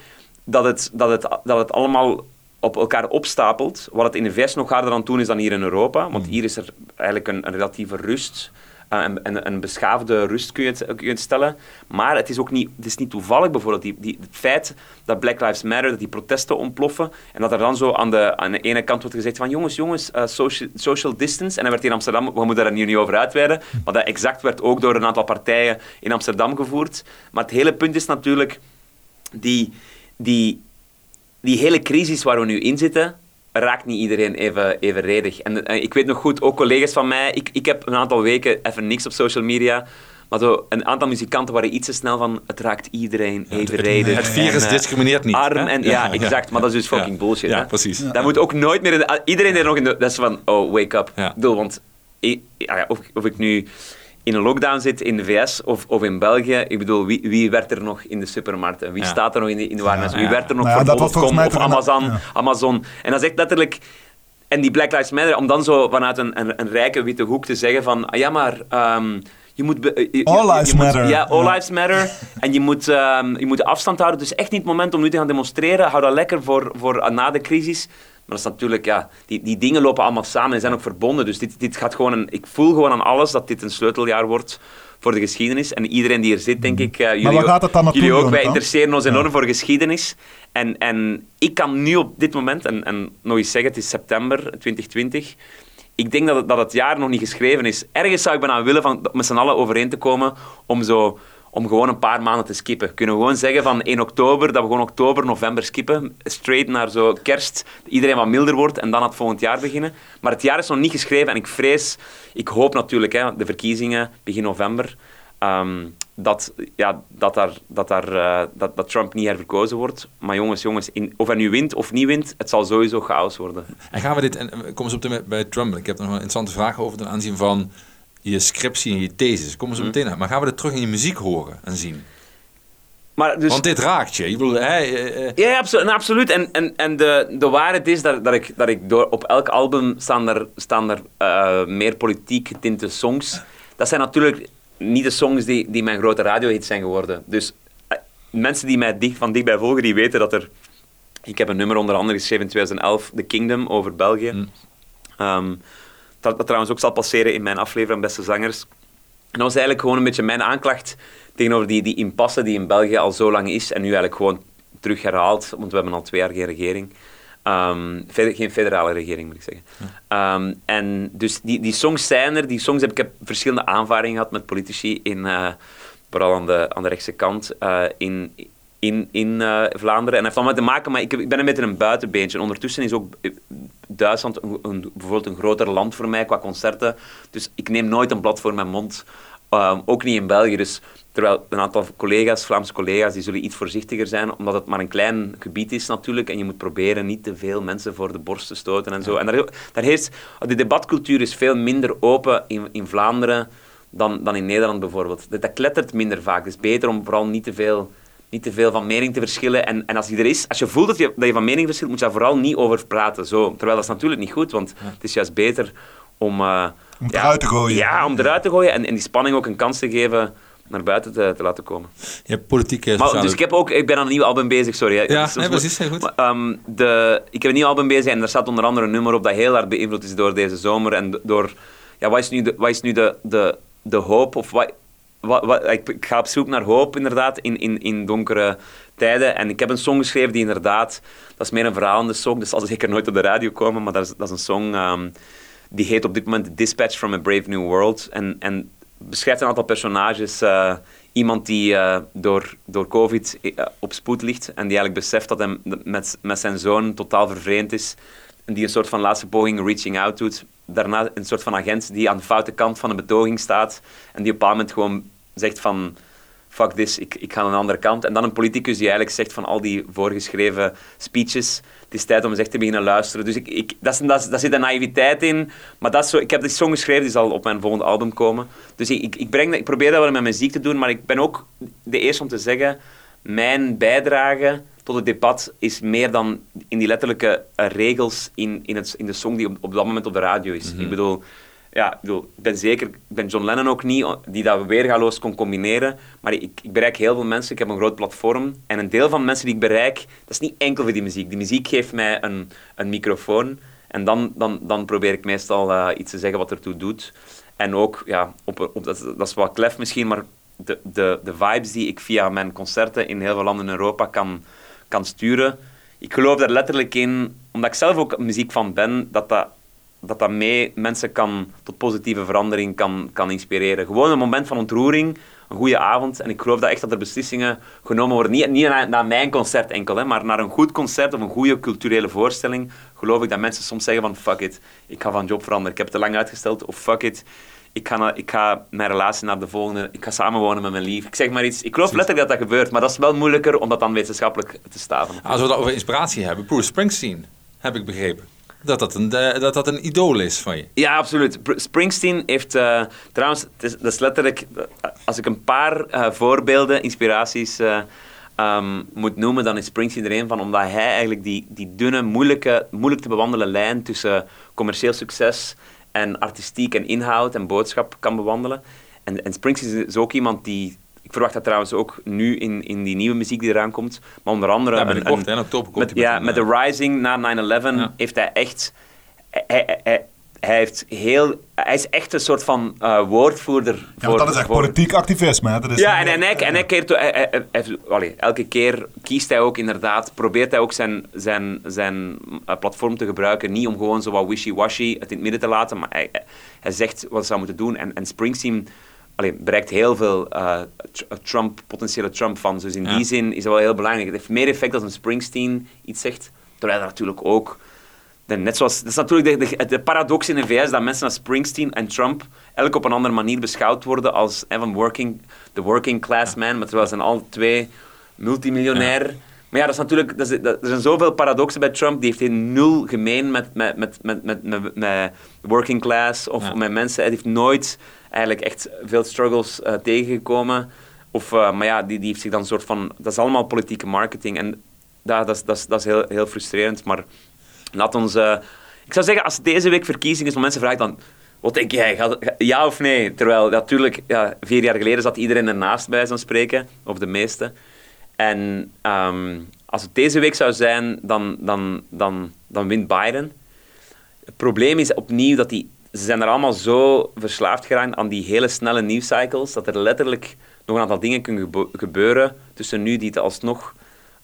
dat het, dat het, dat het allemaal op elkaar opstapelt. Wat het in de VS nog harder aan doen is dan hier in Europa. Want hier is er eigenlijk een, een relatieve rust. Eh, en, en een beschaafde rust kun je, het, kun je stellen. Maar het is ook niet, het is niet toevallig bijvoorbeeld. Die, die, het feit dat Black Lives Matter, dat die protesten ontploffen. En dat er dan zo aan de, aan de ene kant wordt gezegd van jongens, jongens, eh, social, social distance. En dan werd in Amsterdam, we moeten daar hier niet over uitweiden. Maar dat exact werd ook door een aantal partijen in Amsterdam gevoerd. Maar het hele punt is natuurlijk die, die, die hele crisis waar we nu in zitten, raakt niet iedereen even, evenredig. En eh, ik weet nog goed, ook collega's van mij, ik, ik heb een aantal weken even niks op social media, maar zo, een aantal muzikanten waren iets te snel van, het raakt iedereen evenredig. Het virus En, eh, discrimineert niet. Arm hè? en, ja, exact, maar dat is dus fucking bullshit. Ja, hè. precies. Dat moet ook nooit meer... In de, iedereen die er nog in de... Dat is van, oh, wake up. Ik bedoel, want ik- of, of ik nu in een lockdown zit in de VS of, of in België, ik bedoel, wie, wie werkt er nog in de supermarkten? Wie Ja. staat er nog in de, in de warenhuis? Wie Ja. werkt er nog Nou ja, voor dat was volgens Bol.com mij of Amazon, ja. Amazon? En dat is echt letterlijk... En die Black Lives Matter, om dan zo vanuit een, een, een rijke witte hoek te zeggen van, ah, ja maar... ehm, je moet be- je- je- All je- je lives moet- matter. Ja, all Ja. lives matter. En je moet, ehm, je moet afstand houden. Dus echt niet het moment om nu te gaan demonstreren. Hou dat lekker voor, voor eh, na de crisis. Maar dat is natuurlijk, ja, die, die dingen lopen allemaal samen en zijn ook verbonden. Dus dit, dit gaat gewoon een, ik voel gewoon aan alles dat dit een sleuteljaar wordt voor de geschiedenis. En iedereen die er zit, denk ik, uh, jullie, waar gaat het dan naartoe, jullie ook, wij interesseren ons enorm voor geschiedenis. En, en ik kan nu op dit moment, en, en nog eens zeggen, het is september 2020, ik denk dat het, dat het jaar nog niet geschreven is. Ergens zou ik bijna willen van met z'n allen overeen te komen om zo om gewoon een paar maanden te skippen. Kunnen we gewoon zeggen van 1 oktober, dat we gewoon oktober, november skippen, straight naar zo kerst, iedereen wat milder wordt en dan het volgend jaar beginnen. Maar het jaar is nog niet geschreven en ik vrees, ik hoop natuurlijk, hè, de verkiezingen begin november, ehm, dat, ja, dat, daar, dat, daar, eh, dat, dat Trump niet herverkozen wordt. Maar jongens, jongens, in, of hij nu wint of niet wint, het zal sowieso chaos worden. En gaan we dit, en kom eens op de, bij Trump. Ik heb nog een interessante vraag over ten aanzien van je scriptie en je thesis. Kom eens Mhm. meteen uit. Maar gaan we dit terug in je muziek horen en zien? Maar dus, Want dit raakt je. Bedoel, hè, eh, eh, Ja, absolu- nou, absoluut. En, en, en de, de waarheid is dat, dat ik, dat ik door, op elk album staan er, staan er eh, meer politiek getinte songs. Dat zijn natuurlijk niet de songs die, die mijn grote radiohits zijn geworden. Dus mensen die mij dicht, van dichtbij volgen, die weten dat er... Ik heb een nummer onder andere geschreven in 2011, The Kingdom, over België. Mm. Ehm, dat, dat trouwens ook zal passeren in mijn aflevering Beste Zangers. En dat was eigenlijk gewoon een beetje mijn aanklacht tegenover die, die impasse die in België al zo lang is en nu eigenlijk gewoon terug herhaald, want we hebben al twee jaar geen regering. Ehm, geen federale regering, moet ik zeggen. Ehm, en dus die, die songs zijn er. Die songs heb ik heb verschillende aanvaringen gehad met politici, in, eh, vooral aan de, aan de rechtse kant, eh, in, in, in eh, Vlaanderen. En dat heeft allemaal te maken, maar ik, heb- ik ben een beetje een buitenbeentje. En ondertussen is ook eh, Duitsland een, een- bijvoorbeeld een groter land voor mij qua concerten. Dus ik neem nooit een blad voor mijn mond. Ehm, ook niet in België. Dus terwijl een aantal collega's, Vlaamse collega's, die zullen iets voorzichtiger zijn, omdat het maar een klein gebied is natuurlijk. En je moet proberen niet te veel mensen voor de borst te stoten en zo. En daar, daar heerst, de debatcultuur is veel minder open in, in Vlaanderen dan, dan in Nederland bijvoorbeeld. Dat, dat klettert minder vaak. Het is beter om vooral niet te veel, niet te veel van mening te verschillen. En, en als die er is, als je voelt dat je, dat je van mening verschilt, moet je daar vooral niet over praten. Zo. Terwijl dat is natuurlijk niet goed, want het is juist beter om... eh, Om ja, eruit te gooien. Ja, om eruit te gooien en, en die spanning ook een kans te geven naar buiten te, te laten komen. je hebt politieke... Maar, sociale- dus ik, heb ook, ik ben aan een nieuw album bezig, sorry. Ja, Dus- nee, precies, heel goed. Maar, ehm, de, ik heb een nieuw album bezig en er staat onder andere een nummer op dat heel hard beïnvloed is door deze zomer. En door, ja, wat is nu de, wat is nu de, de, de hoop? Of wat, wat, ik, ik ga op zoek naar hoop, inderdaad, in, in, in donkere tijden. En ik heb een song geschreven die inderdaad, dat is meer een verhalende song, dus zal zeker nooit op de radio komen, maar dat is, dat is een song ehm, die heet op dit moment Dispatch from a Brave New World. En, en beschrijft een aantal personages. eh, iemand die eh, door, door COVID eh, op spoed ligt en die eigenlijk beseft dat hij met, met zijn zoon totaal vervreemd is. En die een soort van laatste poging reaching out doet. Daarna een soort van agent die aan de foute kant van de betoging staat en die op een bepaald moment gewoon zegt van fuck this, ik, ik ga aan de andere kant. En dan een politicus die eigenlijk zegt van al die voorgeschreven speeches, het is tijd om eens echt te beginnen luisteren. Dus ik, ik, dat, is, dat, daar zit een naïviteit in, maar dat is zo, ik heb die song geschreven, die zal op mijn volgende album komen. Dus ik, ik, breng, ik probeer dat wel met muziek te doen, maar ik ben ook de eerste om te zeggen, mijn bijdrage tot het debat is meer dan in die letterlijke regels in, in, het, in de song die op, op dat moment op de radio is. Ik bedoel, ja, ik, bedoel, ik ben zeker, ik ben John Lennon ook niet, die dat weergaloos kon combineren. Maar ik, ik bereik heel veel mensen, ik heb een groot platform. En een deel van de mensen die ik bereik, dat is niet enkel voor die muziek. Die muziek geeft mij een, een microfoon. En dan, dan, dan probeer ik meestal eh, iets te zeggen wat ertoe doet. En ook, ja, op, op, dat, dat is wat klef misschien, maar de, de, de vibes die ik via mijn concerten in heel veel landen in Europa kan, kan sturen. Ik geloof daar letterlijk in, omdat ik zelf ook muziek van ben, dat dat, dat, dat mee mensen kan, tot positieve verandering kan, kan inspireren. Gewoon een moment van ontroering, een goede avond. En ik geloof dat echt dat er beslissingen genomen worden. Niet, niet naar, mijn concert enkel, hè, maar naar een goed concert of een goede culturele voorstelling. Geloof ik dat mensen soms zeggen van fuck it, ik ga van job veranderen. Ik heb het te lang uitgesteld. Of fuck it, ik ga, ik ga mijn relatie naar de volgende. Ik ga samenwonen met mijn lief. Ik zeg maar iets. Ik geloof letterlijk dat dat gebeurt. Maar dat is wel moeilijker om dat dan wetenschappelijk te staven. Als we het over inspiratie hebben, Bruce Springsteen, heb ik begrepen. Dat dat een, dat dat een idool is van je. Ja, absoluut. Springsteen heeft... eh, trouwens, dat is letterlijk... eh, Als ik een paar eh, voorbeelden, inspiraties eh, ehm, moet noemen, dan is Springsteen er een van. Omdat hij eigenlijk die, die dunne, moeilijke, moeilijk te bewandelen lijn tussen commercieel succes en artistiek en inhoud en boodschap kan bewandelen. En, en Springsteen is ook iemand die Ik verwacht dat trouwens ook nu in, in die nieuwe muziek die eraan komt. Maar onder andere... Ja, een- binnenkort, een- hè, in oktober komt met, met ja, met de eh, Rising na 9-11 Ja. heeft hij echt... Hij, hij, hij- hij heeft heel... Hij is echt een soort van eh, woordvoerder. Ja, want dat is echt voor- politiek activisme. Hè? Dat is ja, en, en, hij, en hij keert, hij, hij- hij- hij- allee, elke keer kiest hij ook inderdaad, probeert hij ook zijn, zijn, zijn eh, platform te gebruiken. Niet om gewoon zo wat wishy-washy het in het midden te laten, maar hij, hij- zegt wat hij zou moeten doen. En, en Springsteen allee, bereikt heel veel eh, tr- Trump, potentiële Trump-fans. Dus in Ja. die zin is dat wel heel belangrijk. Het heeft meer effect als een Springsteen iets zegt, terwijl hij natuurlijk ook... Net zoals, dat is natuurlijk de, de, de paradox in de VS dat mensen als Springsteen en Trump elk op een andere manier beschouwd worden als eh, van working, de working class man, maar terwijl ze zijn al twee multimiljonair. Maar ja, dat is natuurlijk, dat is, dat, er zijn zoveel paradoxen bij Trump, die heeft heel nul gemeen met, met, met, met, met, met, met working class of Ja. met mensen. Hij heeft nooit eigenlijk echt veel struggles eh, tegengekomen. Of, eh, maar ja, die, die heeft zich dan een soort van... Dat is allemaal politieke marketing en dat, dat, is, dat, is, heel, heel frustrerend. Maar laat ons... eh, ik zou zeggen, als deze week verkiezing is, dan mensen vragen dan... Wat denk jij? Ja of nee? Terwijl, natuurlijk, ja, vier jaar geleden zat iedereen ernaast bij zo'n spreken. Of de meeste. En ehm, als het deze week zou zijn, dan, dan, dan, dan wint Biden. Het probleem is opnieuw dat die, ze zijn er allemaal zo verslaafd geraakt aan die hele snelle nieuwscycles, dat er letterlijk nog een aantal dingen kunnen gebeuren tussen nu die het alsnog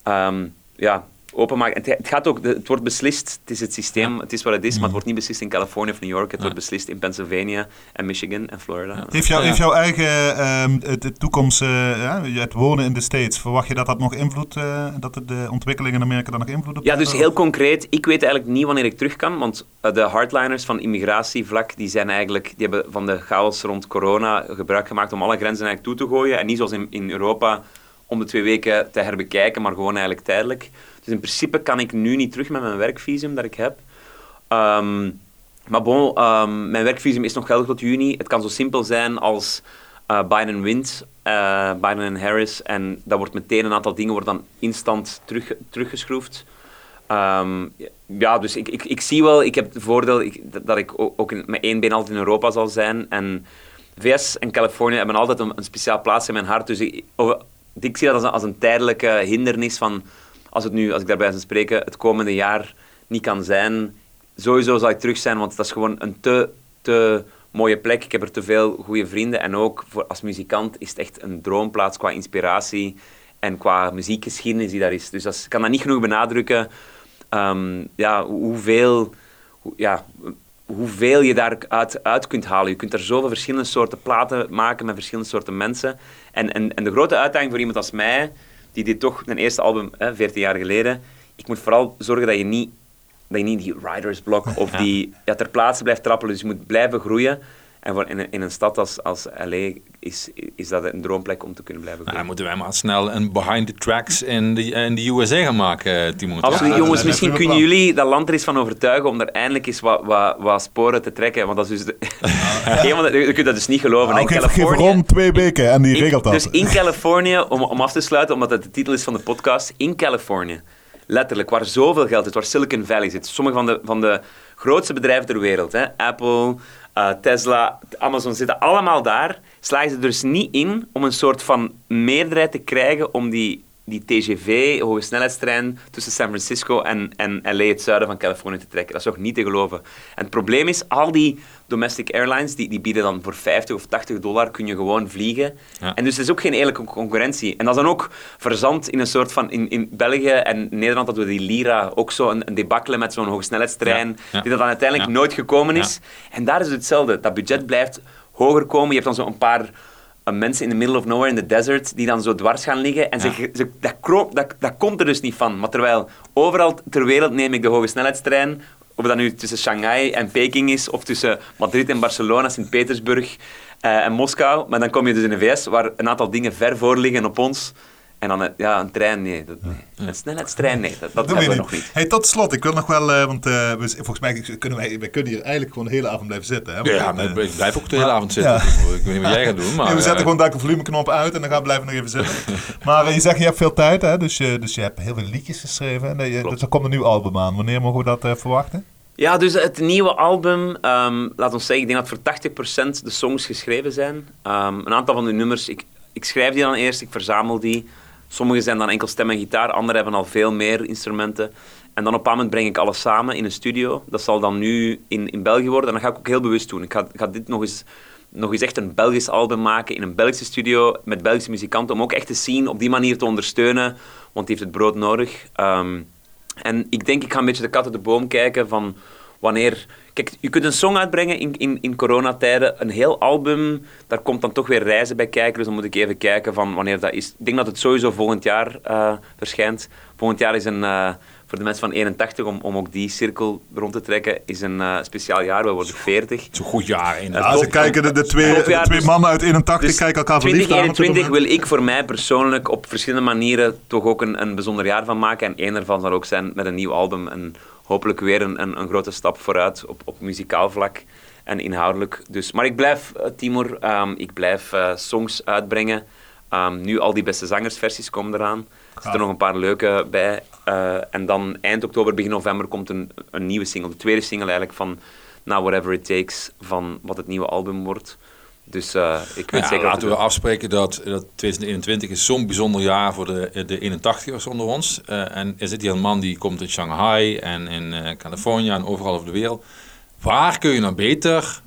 ehm, ja, openmaken. En Het, het, gaat ook, het wordt beslist, het is het systeem, het is wat het is, maar het wordt niet beslist in Californië of New York, het wordt beslist in Pennsylvania en Michigan en Florida. Heeft, jou, heeft jouw eigen ehm, de, de toekomst, eh, ja, het wonen in de States, verwacht je dat dat nog invloed, eh, dat de, ontwikkelingen in Amerika daar nog invloed op Ja, dus hebben? heel concreet. Ik weet eigenlijk niet wanneer ik terug kan, want eh, de hardliners van immigratievlak, die zijn eigenlijk, die hebben van de chaos rond corona gebruik gemaakt om alle grenzen eigenlijk toe te gooien. En niet zoals in, in Europa om de twee weken te herbekijken, maar gewoon eigenlijk tijdelijk. Dus in principe kan ik nu niet terug met mijn werkvisum dat ik heb. Ehm, maar bon, ehm, mijn werkvisum is nog geldig tot juni. Het kan zo simpel zijn als eh, Biden wint, eh, Biden en Harris, en dat wordt meteen een aantal dingen worden dan instant terug, teruggeschroefd. Ehm, ja, dus ik, ik, zie wel, ik heb het voordeel dat ik ook in, met één been altijd in Europa zal zijn. En VS en Californië hebben altijd een, speciaal plaats in mijn hart. Dus ik zie dat als een, als een tijdelijke hindernis van, als het nu, als ik daarbij zou spreken, het komende jaar niet kan zijn. Sowieso zal ik terug zijn, want dat is gewoon een te, te mooie plek. Ik heb er te veel goede vrienden. En ook voor, als muzikant is het echt een droomplaats qua inspiratie en qua muziekgeschiedenis die daar is. Dus dat ik kan dat niet genoeg benadrukken. Ehm, ja, hoe- hoeveel, hoe- ja, hoeveel je daaruit uit kunt halen. Je kunt er zoveel verschillende soorten platen maken met verschillende soorten mensen. En, en, en de grote uitdaging voor iemand als mij, die dit toch, een eerste album, hè, 14 jaar geleden, ik moet vooral zorgen dat je niet, dat je niet die writer's block of die ja, ter plaatse blijft trappelen. Dus je moet blijven groeien. En voor in, een, in een stad als, als LA is, is dat een droomplek om te kunnen blijven Nou, dan moeten wij maar snel een behind the tracks in de, in de USA gaan maken, Timo. Absoluut, Ja, jongens. dat is Misschien kunnen plan. jullie dat land er eens van overtuigen om er eindelijk eens wat, wat, wat sporen te trekken. Want dat is dus... De... De- je kunt dat dus niet geloven. Nou, in geef, geef Ron twee weken en die regelt dat. Dus in Californië, om, om af te sluiten, omdat het de titel is van de podcast, in Californië, letterlijk, waar zoveel geld zit, waar Silicon Valley zit, sommige van de, van de grootste bedrijven ter wereld, hè, Apple, eh, Tesla, Amazon, zitten allemaal daar, slagen ze dus niet in om een soort van meerderheid te krijgen om die, die TGV, hoge snelheidstrein, tussen San Francisco en, en LA, het zuiden van Californië, te trekken. Dat is ook niet te geloven. En het probleem is, al die domestic airlines, die, die bieden dan voor 50 of 80 dollar, kun je gewoon vliegen. Ja. En dus het is ook geen eerlijke concurrentie. En dat is dan ook verzand in een soort van... In, in België en Nederland hadden we die Lira ook zo een, een debacle met zo'n hogesnelheidstrein, Ja, ja. die dat dan uiteindelijk nooit gekomen is. En daar is het hetzelfde. Dat budget blijft hoger komen. Je hebt dan zo'n paar eh, mensen in the middle of nowhere in the desert die dan zo dwars gaan liggen. En Ja. ze, ze, dat, kro- dat, dat komt er dus niet van. Maar terwijl overal ter wereld neem ik de hoge snelheidstrein, of dat nu tussen Shanghai en Peking is, of tussen Madrid en Barcelona, Sint-Petersburg eh, en Moskou. Maar dan kom je dus in de VS, waar een aantal dingen ver voor liggen op ons. En dan een- ja, een trein, nee. Dat, nee. Een snelheidstrein, nee. Dat, dat doen hebben we niet. nog niet. Hey, tot slot, ik wil nog wel, eh, want eh, we, volgens mij kunnen wij, wij kunnen hier eigenlijk gewoon de hele avond blijven zitten. Hè? Ja, maar eh, ik blijf ook de hele avond zitten. Ja. Ik weet niet wat jij gaat doen, maar... nee, we zetten eh, gewoon daar de volumeknop uit en dan gaan we blijven nog even zitten. maar eh, je zegt, je hebt veel tijd, hè? Dus, je- dus je hebt heel veel liedjes geschreven. Je- Klopt. dus er komt een nieuw album aan. Wanneer mogen we dat eh, verwachten? Ja, dus het nieuwe album, ehm, laat ons zeggen, ik denk dat voor 80% de songs geschreven zijn. Ehm, een aantal van de nummers, ik, ik schrijf die dan eerst, ik verzamel die. Sommige zijn dan enkel stem en gitaar, anderen hebben al veel meer instrumenten. En dan op een moment breng ik alles samen in een studio. Dat zal dan nu in, in België worden. En dat ga ik ook heel bewust doen. Ik ga, ga dit nog eens, nog eens echt een Belgisch album maken in een Belgische studio met Belgische muzikanten. Om ook echt te zien, op die manier te ondersteunen. Want die heeft het brood nodig. Ehm, en ik denk, ik ga een beetje de kat uit de boom kijken van wanneer... Kijk, je kunt een song uitbrengen in, in, in coronatijden. Een heel album, daar komt dan toch weer reizen bij kijken. Dus dan moet ik even kijken van wanneer dat is. Ik denk dat het sowieso volgend jaar uh, verschijnt. Volgend jaar is een... Uh, voor de mensen van 81, om, om ook die cirkel rond te trekken, is een uh, speciaal jaar. We worden 40. Het is een goed jaar. Ja, ze kijken de, de twee, de twee dus, mannen uit 81 dus kijken elkaar verliefd 2021 wil ik voor mij persoonlijk op verschillende manieren toch ook een, een bijzonder jaar van maken. En één daarvan zal ook zijn met een nieuw album. En hopelijk weer een, een, een grote stap vooruit op, op muzikaal vlak en inhoudelijk. Dus, maar ik blijf, uh, Timur, um, ik blijf uh, songs uitbrengen. Um, nu al die beste zangersversies komen eraan. Er zitten nog een paar leuke bij. Uh, en dan eind oktober, begin november komt een, een nieuwe single. De tweede single eigenlijk van Now Whatever It Takes, van wat het nieuwe album wordt. Dus uh, ik weet ja, zeker... Laten we afspreken dat, dat 2021 is zo'n bijzonder jaar voor de, de 81ers onder ons. Uh, en er zit hier een man die komt in Shanghai en in uh, Californië en overal over de wereld. Waar kun je nou beter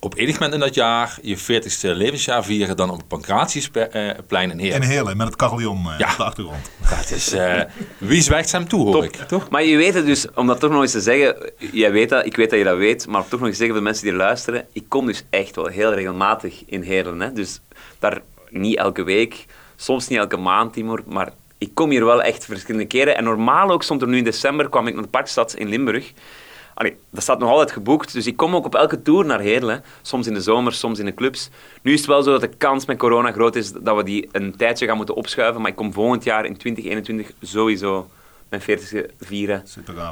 op enig moment in dat jaar je 40ste levensjaar vieren dan op het Pancratiusplein in Heerlen. In Heerlen, met het carillon uh, ja. op de achtergrond. Dat is, uh, wie zwijgt hem toe, hoor Top. ik. Toch? Maar je weet het dus, om dat toch nog eens te zeggen, jij weet dat, ik weet dat je dat weet, maar toch nog eens zeggen voor de mensen die luisteren, ik kom dus echt wel heel regelmatig in Heerlen. Hè? Dus daar niet elke week, soms niet elke maand, Timor, maar ik kom hier wel echt verschillende keren. En normaal ook, stond er nu in december, kwam ik naar de Parkstad in Limburg. Allee, dat staat nog altijd geboekt, dus ik kom ook op elke tour naar Heerlen. Soms in de zomer, soms in de clubs. Nu is het wel zo dat de kans met corona groot is dat we die een tijdje gaan moeten opschuiven. Maar ik kom volgend jaar in 2021 sowieso mijn 40ste vieren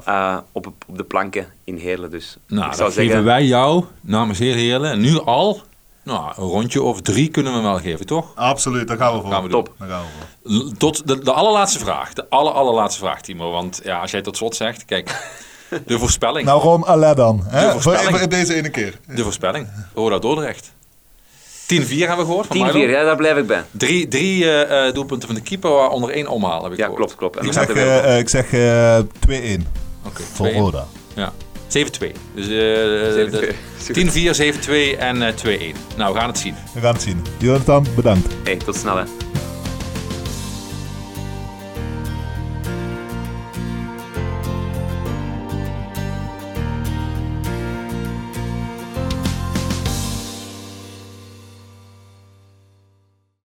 uh, op, op de planken in Heerlen. Dus nou, ik zou zeggen... geven wij jou namens Heer Heerlen nu al nou, een rondje of drie kunnen we wel geven, toch? Absoluut, daar gaan we voor. Gaan we Top. Daar gaan we voor. Tot de, de allerlaatste vraag. De aller, allerlaatste vraag, Timo. Want ja, als jij tot slot zegt, kijk... De voorspelling. Nou, gewoon alle dan. Hè? De voorspelling. Voor, deze ene keer. De voorspelling. Roda Dordrecht. 10-4 hebben we gehoord 10-4, ja, daar blijf ik bij. Drie, drie uh, doelpunten van de keeper, waaronder één omhaal heb ik ja, gehoord. klopt, klopt. ik, zeg, uh, ik zeg 2-1 okay, voor Roda. Ja. 7-2. Dus uh, 10-4, 7-2 en 2-1. Nou, we gaan het zien. We gaan het zien. Jonathan, bedankt. Hey, tot snel hè.